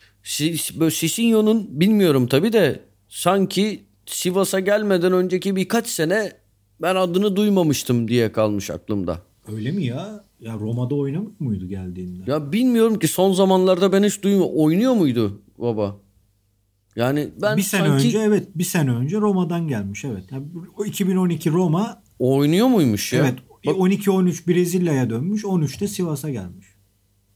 Sisinho'nun bilmiyorum tabii de sanki Sivas'a gelmeden önceki birkaç sene ben adını duymamıştım diye kalmış aklımda. Öyle mi ya? Ya Roma'da oynamıyor muydu geldiğinde? Ya bilmiyorum ki son zamanlarda ben hiç duymuyorum. Oynuyor muydu baba? Yani ben bir sene sanki... önce evet bir sene önce Roma'dan gelmiş evet. Yani o 2012 Roma oynuyor muymuş ya? Evet. Bak... 12-13 Brezilya'ya dönmüş. 13'te Sivas'a gelmiş.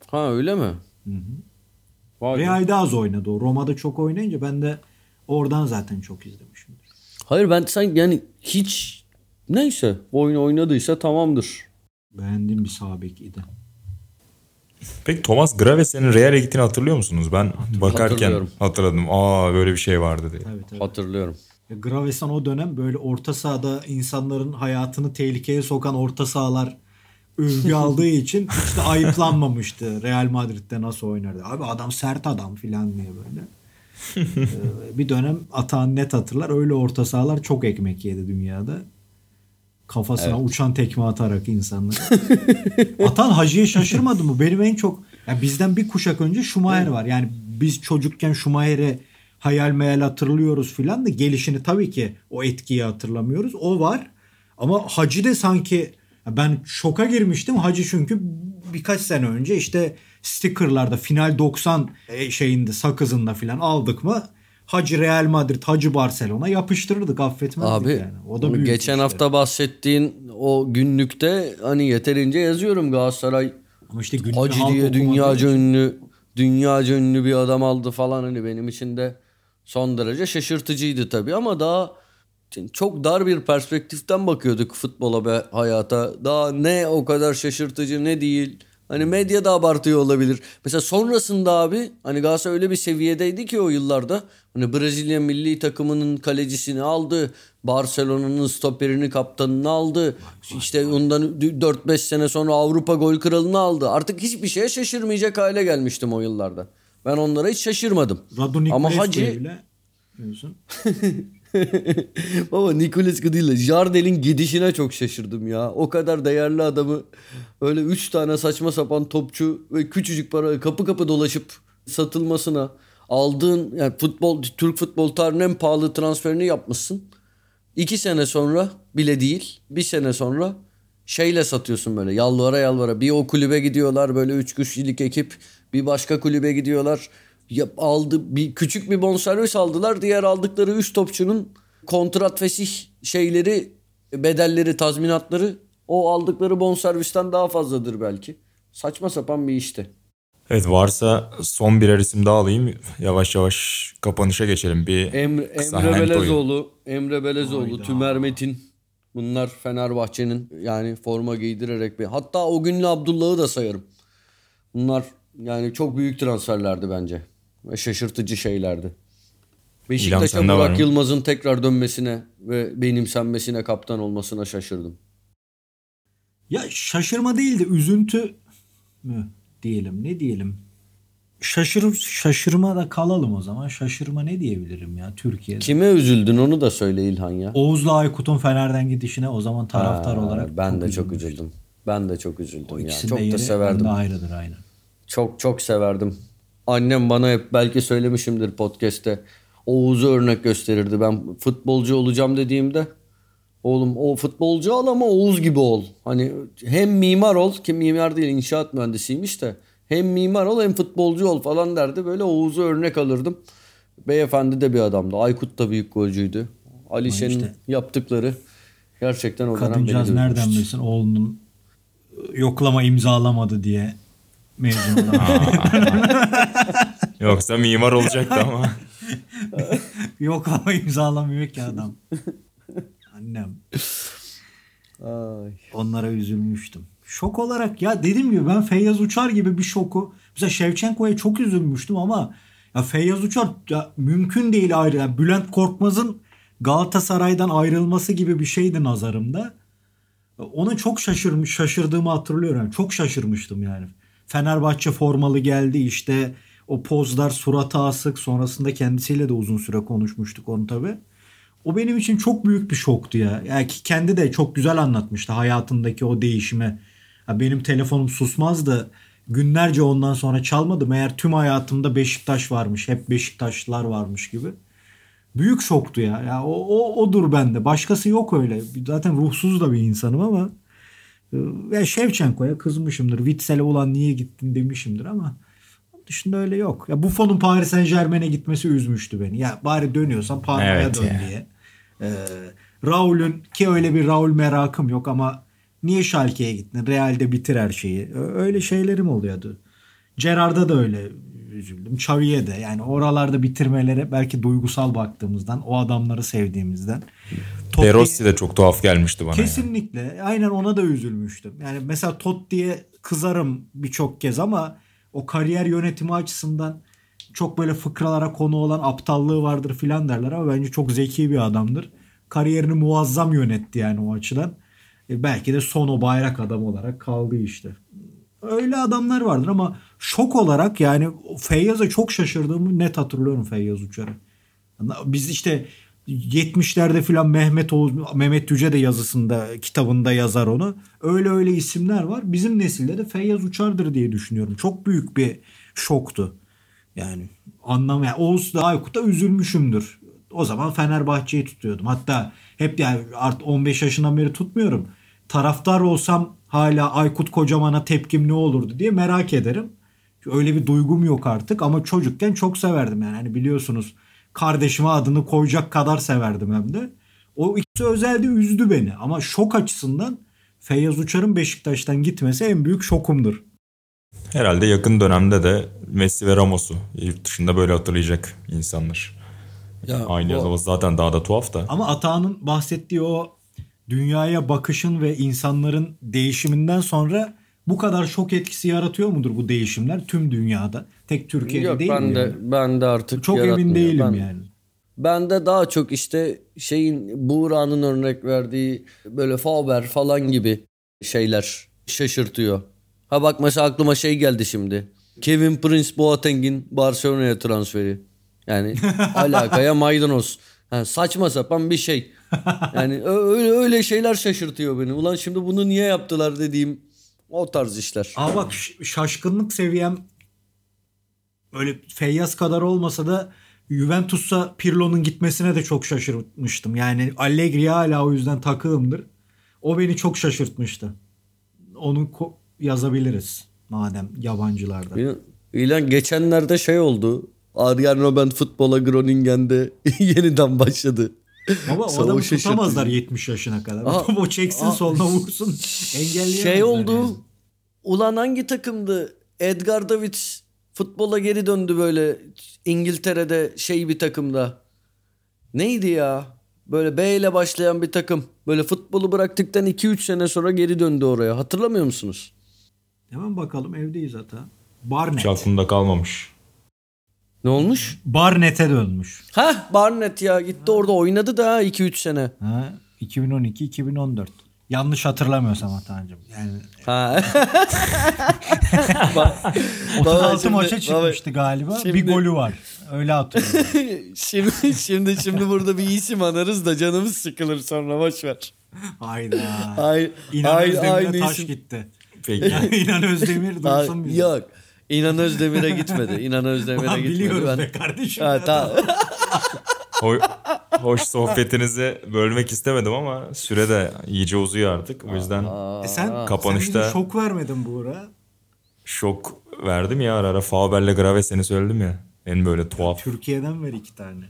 Ha öyle mi? Hı hı. Real'de az oynadı o. Roma'da çok oynayınca ben de oradan zaten çok izlemişimdir. Hayır ben sen yani hiç neyse oyun oynadıysa tamamdır. Beğendiğim bir sağ idi. Peki Thomas Graves'in Real'e gittiğini hatırlıyor musunuz? Ben bakarken hatırladım. Aa böyle bir şey vardı diye. Evet, evet. Hatırlıyorum. Gravesan o dönem böyle orta sahada insanların hayatını tehlikeye sokan orta sahalar övgü aldığı için hiç ayıplanmamıştı. Real Madrid'de nasıl oynardı. Abi adam sert adam filan diye böyle. Ee, bir dönem Atan net hatırlar. Öyle orta sahalar çok ekmek yedi dünyada. Kafasına Evet. uçan tekme atarak insanlar. Atan Hacı'ya şaşırmadı mı? Benim en çok ya bizden bir kuşak önce Schumacher var. Yani biz çocukken Schumacher'i hayal meyal hatırlıyoruz filan da gelişini tabii ki o etkiyi hatırlamıyoruz. O var. Ama Hacı de sanki ben şoka girmiştim. Hacı çünkü birkaç sene önce işte stickerlarda final 90 e, şeyinde sakızında filan aldık mı Hacı Real Madrid, Hacı Barcelona yapıştırırdık affetmezdik Abi yani. O da büyük geçen işte. hafta bahsettiğin o günlükte hani yeterince yazıyorum Galatasaray Ama işte Hacı diye dünyaca ünlü dünyaca ünlü bir adam aldı falan hani benim için de son derece şaşırtıcıydı tabii ama daha çok dar bir perspektiften bakıyorduk futbola ve hayata. Daha ne o kadar şaşırtıcı ne değil. Hani medya da abartıyor olabilir. Mesela sonrasında abi hani Galatasaray öyle bir seviyedeydi ki o yıllarda. Hani Brezilya milli takımının kalecisini aldı. Barcelona'nın stoperini kaptanını aldı. İşte ondan 4-5 sene sonra Avrupa gol kralını aldı. Artık hiçbir şeye şaşırmayacak hale gelmiştim o yıllarda. Ben onlara hiç şaşırmadım. Radu Ama Hacı bile diyorsun. Baba Niculescu değil de Jardel'in gidişine çok şaşırdım ya. O kadar değerli adamı öyle 3 tane saçma sapan topçu ve küçücük para kapı kapı dolaşıp satılmasına aldığın yani futbol Türk futbol tarihinin en pahalı transferini yapmışsın. 2 sene sonra bile değil bir sene sonra şeyle satıyorsun böyle yalvara yalvara. Bir o kulübe gidiyorlar böyle 3 kişilik ekip bir başka kulübe gidiyorlar. Yap, aldı bir küçük bir bonservis aldılar. Diğer aldıkları 3 topçunun kontrat fesih şeyleri bedelleri tazminatları o aldıkları bonservisten daha fazladır belki. Saçma sapan bir işti. Evet varsa son birer isim daha alayım. Yavaş yavaş kapanışa geçelim. Bir Emre, Emre. Belezoğlu, Emre Belezoğlu, Tümer Metin bunlar Fenerbahçe'nin yani forma giydirerek bir hatta o günlü Abdullah'ı da sayarım. Bunlar yani çok büyük transferlerdi bence şaşırtıcı şeylerdi. Beşiktaş'a Burak? Yılmaz'ın tekrar dönmesine ve benimsenmesine kaptan olmasına şaşırdım. Ya şaşırma değil de üzüntü mü diyelim ne diyelim. Şaşır, şaşırma da kalalım o zaman. Şaşırma ne diyebilirim ya Türkiye'de. Kime üzüldün onu da söyle İlhan ya. Oğuz'la Aykut'un Fener'den gidişine o zaman taraftar Ha, olarak ben de çok üzüldüm. Ben de çok üzüldüm O ya. Çok da severdim. ayrıdır aynen. Çok çok severdim. Annem bana hep belki söylemişimdir podcast'te. Oğuz'u örnek gösterirdi. Ben futbolcu olacağım dediğimde oğlum o futbolcu ol ama Oğuz gibi ol. Hani hem mimar ol ki mimar değil inşaat mühendisiymiş de hem mimar ol hem futbolcu ol falan derdi. Böyle Oğuz'u örnek alırdım. Beyefendi de bir adamdı. Aykut da büyük golcüydü. Alişe'nin işte- yaptıkları gerçekten o dönem beni nereden bilsin oğlunun yoklama imzalamadı diye mezun olan. Yoksa mimar olacaktı ama. yoklama imzalamıyor ki adam. Annem. Ay. Onlara üzülmüştüm. Şok olarak ya dediğim gibi ben Feyyaz Uçar gibi bir şoku mesela Şevçenko'ya çok üzülmüştüm ama ya Feyyaz Uçar ya mümkün değil ayrı. Yani Bülent Korkmaz'ın Galatasaray'dan ayrılması gibi bir şeydi nazarımda. Ona çok şaşırmış, şaşırdığımı hatırlıyorum. Yani çok şaşırmıştım yani. Fenerbahçe formalı geldi işte o pozlar surata asık sonrasında kendisiyle de uzun süre konuşmuştuk onu tabii. O benim için çok büyük bir şoktu ya. Yani kendi de çok güzel anlatmıştı hayatındaki o değişimi. Ya benim telefonum susmazdı. Günlerce ondan sonra çalmadı. Meğer tüm hayatımda Beşiktaş varmış. Hep Beşiktaşlılar varmış gibi. Büyük şoktu ya. Ya o, o odur bende. Başkası yok öyle. Zaten ruhsuz da bir insanım ama e, ya Şevçenko'ya kızmışımdır. Witsel'e ulan niye gittin demişimdir ama dışında öyle yok. Ya Buffon'un Paris Saint Germain'e gitmesi üzmüştü beni. Ya bari dönüyorsan Parma'ya Evet dön ya. diye. Ee, Raul'ün ki öyle bir Raul merakım yok ama niye Schalke'ye gittin? Real'de bitir her şeyi. Öyle şeylerim oluyordu. Gerard'a da öyle üzüldüm. Xavi'ye de yani oralarda bitirmelere belki duygusal baktığımızdan o adamları sevdiğimizden. Totti- De Rossi de çok tuhaf gelmişti bana. Kesinlikle. Aynen ona da üzülmüştüm. Yani mesela Totti'ye kızarım birçok kez ama o kariyer yönetimi açısından çok böyle fıkralara konu olan aptallığı vardır filan derler ama bence çok zeki bir adamdır. Kariyerini muazzam yönetti yani o açıdan. E belki de son o bayrak adam olarak kaldı işte. Öyle adamlar vardır ama şok olarak yani Feyyaz'a çok şaşırdığımı net hatırlıyorum Feyyaz Uçar'ı. Biz işte 70'lerde filan Mehmet Oğuz, Mehmet Yüce de yazısında, kitabında yazar onu. Öyle öyle isimler var. Bizim nesilde de Feyyaz Uçar'dır diye düşünüyorum. Çok büyük bir şoktu. Yani anlam yani Oğuz da Aykut'a üzülmüşümdür. O zaman Fenerbahçe'yi tutuyordum. Hatta hep yani art 15 yaşından beri tutmuyorum. Taraftar olsam hala Aykut Kocaman'a tepkim ne olurdu diye merak ederim. Öyle bir duygum yok artık ama çocukken çok severdim yani. Hani biliyorsunuz kardeşime adını koyacak kadar severdim hem de. O ikisi özelde üzdü beni ama şok açısından Feyyaz Uçar'ın Beşiktaş'tan gitmesi en büyük şokumdur. Herhalde yakın dönemde de Messi ve Ramos'u yurt dışında böyle hatırlayacak insanlar. Ya, Aynı o... zaten daha da tuhaf da. Ama Atağan'ın bahsettiği o dünyaya bakışın ve insanların değişiminden sonra bu kadar şok etkisi yaratıyor mudur bu değişimler tüm dünyada? Tek Türkiye'de Yok, değil ben mi? De, yani? Ben de artık çok emin değilim ben, yani. Ben de daha çok işte şeyin Buğra'nın örnek verdiği böyle Faber falan gibi şeyler şaşırtıyor. Ha bak mesela aklıma şey geldi şimdi. Kevin Prince Boateng'in Barcelona'ya transferi. Yani alakaya maydanoz. Yani saçma sapan bir şey. Yani öyle, öyle şeyler şaşırtıyor beni. Ulan şimdi bunu niye yaptılar dediğim o tarz işler. Aa bak şaşkınlık seviyem öyle Feyyaz kadar olmasa da Juventus'a Pirlo'nun gitmesine de çok şaşırmıştım. Yani Allegri hala o yüzden takığımdır. O beni çok şaşırtmıştı. Onu yazabiliriz madem yabancılarda. İlan geçenlerde şey oldu. Arjen Robben futbola Groningen'de yeniden başladı. Ama o adamı tutamazlar 70 yaşına kadar. Aa, o çeksin aa, soluna vursun. Şey oldu. Yani. Ulan hangi takımdı? Edgar Davids futbola geri döndü böyle İngiltere'de şey bir takımda. Neydi ya? Böyle B ile başlayan bir takım. Böyle futbolu bıraktıktan 2-3 sene sonra geri döndü oraya. Hatırlamıyor musunuz? Hemen bakalım evdeyiz hatta. Barnet. Hiç aklımda kalmamış. Ne olmuş? Barnet'e dönmüş. Ha Barnet ya gitti ha. orada oynadı da 2-3 sene. Ha 2012-2014. Yanlış hatırlamıyorsam Atancım. Yani Ha. 36 maça çıkmıştı baba, galiba. Şimdi, bir golü var. Öyle hatırlıyorum. şimdi şimdi şimdi burada bir isim anarız da canımız sıkılır sonra boş ver. Hayda. Ay, İnan ay, Özdemir'e taş isim. gitti. Peki. İnan Özdemir duysun bizi. Yok. İnan Özdemir'e gitmedi. İnan Özdemir'e gitmedi. Biliyoruz ben... be kardeşim. Ha, ta... hoş sohbetinizi bölmek istemedim ama süre de iyice uzuyor artık. O yüzden e sen, kapanışta... Sen şok vermedin Buğra. Şok verdim ya ara ara. Faber'le Graves seni söyledim ya. En böyle tuhaf. Türkiye'den ver iki tane.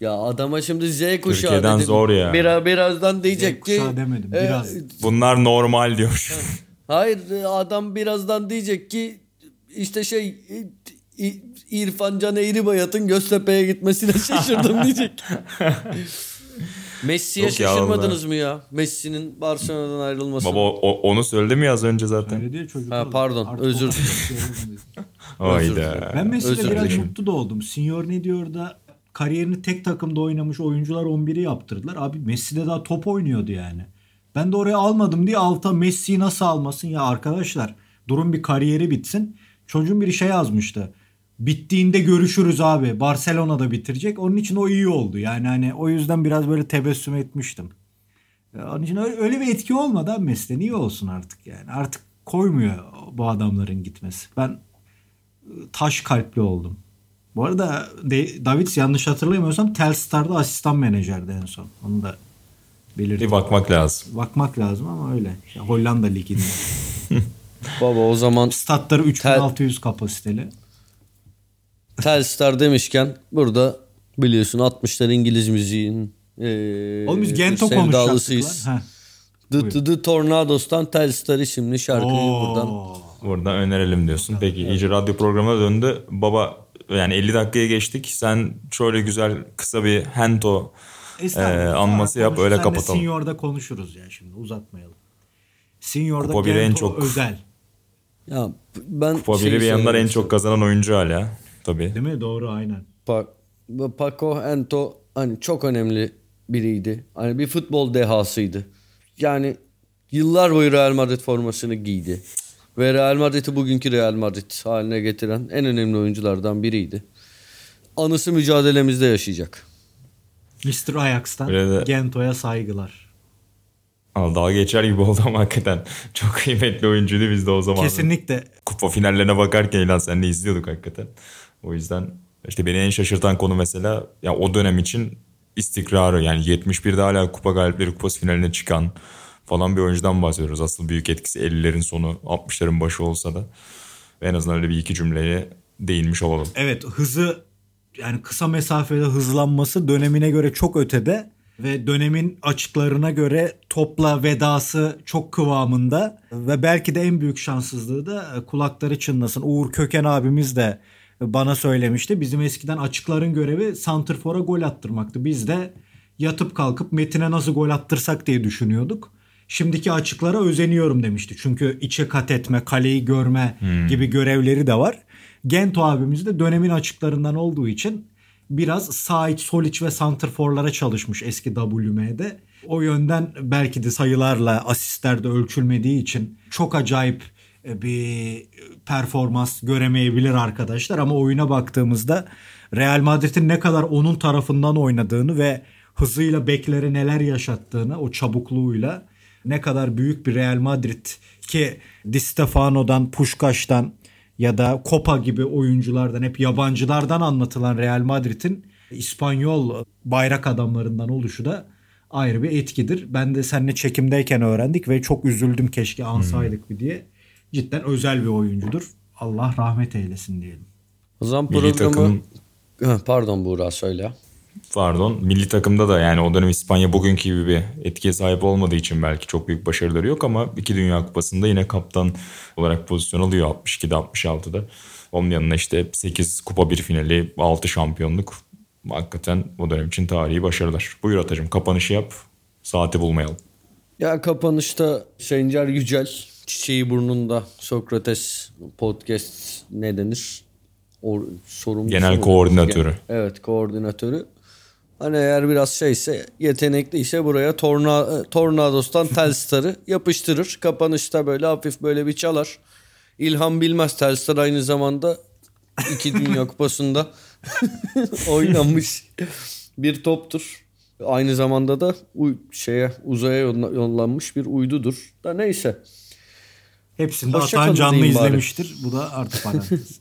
Ya adama şimdi Z kuşağı Türkiye'den dedim. zor ya. Biraz, birazdan diyecek Z ki. demedim biraz. E, bunlar normal diyor. Hayır adam birazdan diyecek ki işte şey İrfan Can Eğribayat'ın Göztepe'ye gitmesine şaşırdım diyecek. Messi'ye Yok şaşırmadınız ya mı ya? Messi'nin Barcelona'dan ayrılması. Baba o, onu söyledi mi az önce zaten? Öyle diyor çocuk. Ha, pardon Artık özür dilerim. Hayda. Ben Messi'de biraz mutlu da oldum. Senior ne diyor da kariyerini tek takımda oynamış oyuncular 11'i yaptırdılar. Abi Messi de daha top oynuyordu yani. Ben de oraya almadım diye alta Messi'yi nasıl almasın ya arkadaşlar. Durun bir kariyeri bitsin. Çocuğun bir şey yazmıştı. Bittiğinde görüşürüz abi. Barcelona'da bitirecek. Onun için o iyi oldu. Yani hani o yüzden biraz böyle tebessüm etmiştim. Onun için öyle, bir etki olmadı abi Messi'de. Niye olsun artık yani. Artık koymuyor bu adamların gitmesi. Ben ıı, taş kalpli oldum. Bu arada Davids yanlış hatırlamıyorsam Telstar'da asistan menajerdi en son. Onu da belirttim. Bir bakmak lazım. Bakmak lazım ama öyle. İşte Hollanda liginde. Baba o zaman statları 3600 tel... kapasiteli. Telstar demişken burada biliyorsun 60'lar İngiliz müziğin e, Oğlum biz Gento sevdalısıyız. The, the, the Tornados'tan Telstar isimli şarkıyı Oo. buradan buradan önerelim diyorsun. Peki evet. iyice radyo programına döndü. Baba yani 50 dakikaya geçtik. Sen şöyle güzel kısa bir Hento e, anması yap öyle kapatalım. Senior'da konuşuruz ya şimdi uzatmayalım. Senior'da Kupa en çok özel. Ya ben Kupa şey bir yandan en çok kazanan oyuncu hala. Tabii. Değil mi? Doğru aynen. Pa Paco Ento hani çok önemli biriydi. Hani bir futbol dehasıydı. Yani Yıllar boyu Real Madrid formasını giydi. Ve Real Madrid'i bugünkü Real Madrid haline getiren en önemli oyunculardan biriydi. Anısı mücadelemizde yaşayacak. Mr. Ajax'tan de- Gento'ya saygılar. Ama dalga geçer gibi oldu ama hakikaten çok kıymetli oyuncuydu biz de o zaman. Kesinlikle Kupa finallerine bakarken ilan senle izliyorduk hakikaten. O yüzden işte beni en şaşırtan konu mesela ya o dönem için istikrarı yani 71'de hala kupa galipleri kupası finaline çıkan falan bir oyuncudan bahsediyoruz. Asıl büyük etkisi 50'lerin sonu 60'ların başı olsa da en azından öyle bir iki cümleye değinmiş olalım. evet hızı yani kısa mesafede hızlanması dönemine göre çok ötede ve dönemin açıklarına göre topla vedası çok kıvamında ve belki de en büyük şanssızlığı da e, kulakları çınlasın. Uğur Köken abimiz de bana söylemişti. Bizim eskiden açıkların görevi santrfora gol attırmaktı. Biz de yatıp kalkıp Metin'e nasıl gol attırsak diye düşünüyorduk. Şimdiki açıklara özeniyorum demişti. Çünkü içe kat etme, kaleyi görme gibi görevleri de var. Gento abimiz de dönemin açıklarından olduğu için biraz sağ iç, sol iç ve santrforlara çalışmış eski WM'de. O yönden belki de sayılarla asistlerde ölçülmediği için çok acayip e, bir performans göremeyebilir arkadaşlar ama oyuna baktığımızda Real Madrid'in ne kadar onun tarafından oynadığını ve hızıyla beklere neler yaşattığını o çabukluğuyla ne kadar büyük bir Real Madrid ki Di Stefano'dan, Puşkaş'tan ya da Copa gibi oyunculardan hep yabancılardan anlatılan Real Madrid'in İspanyol bayrak adamlarından oluşu da ayrı bir etkidir. Ben de seninle çekimdeyken öğrendik ve çok üzüldüm keşke ansaydık bir diye. Cidden özel bir oyuncudur. Allah rahmet eylesin diyelim. O zaman programı... takım Heh, Pardon Buğra söyle. Pardon milli takımda da yani o dönem İspanya bugünkü gibi bir etkiye sahip olmadığı için belki çok büyük başarıları yok ama iki Dünya Kupası'nda yine kaptan olarak pozisyon alıyor 62'de 66'da. Onun yanına işte 8 kupa bir finali 6 şampiyonluk hakikaten o dönem için tarihi başarılar. Buyur Atacığım kapanışı yap saati bulmayalım. Ya kapanışta Sencer Yücel Çiçeği Burnunda Sokrates Podcast ne denir? O, sorumlusu Genel koordinatörü. Evet koordinatörü. Hani eğer biraz şeyse yetenekliyse buraya torna, Tornados'tan Telstar'ı yapıştırır. Kapanışta böyle hafif böyle bir çalar. İlhan Bilmez Telstar aynı zamanda iki Dünya Kupası'nda oynanmış bir toptur. Aynı zamanda da uy- şeye uzaya yolla- yollanmış bir uydudur. Da neyse. Atan kalın canlı izlemiştir. Bu da artı parantez.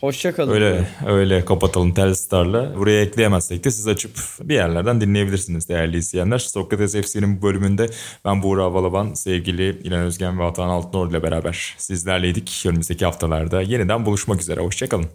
Hoşça kalın. Öyle öyle kapatalım Telstar'la. Buraya ekleyemezsek de siz açıp bir yerlerden dinleyebilirsiniz değerli izleyenler. Sokrates FC'nin bu bölümünde ben Buğra Balaban, sevgili İlhan Özgen ve Atan Altınor ile beraber sizlerleydik. Önümüzdeki haftalarda yeniden buluşmak üzere. Hoşçakalın.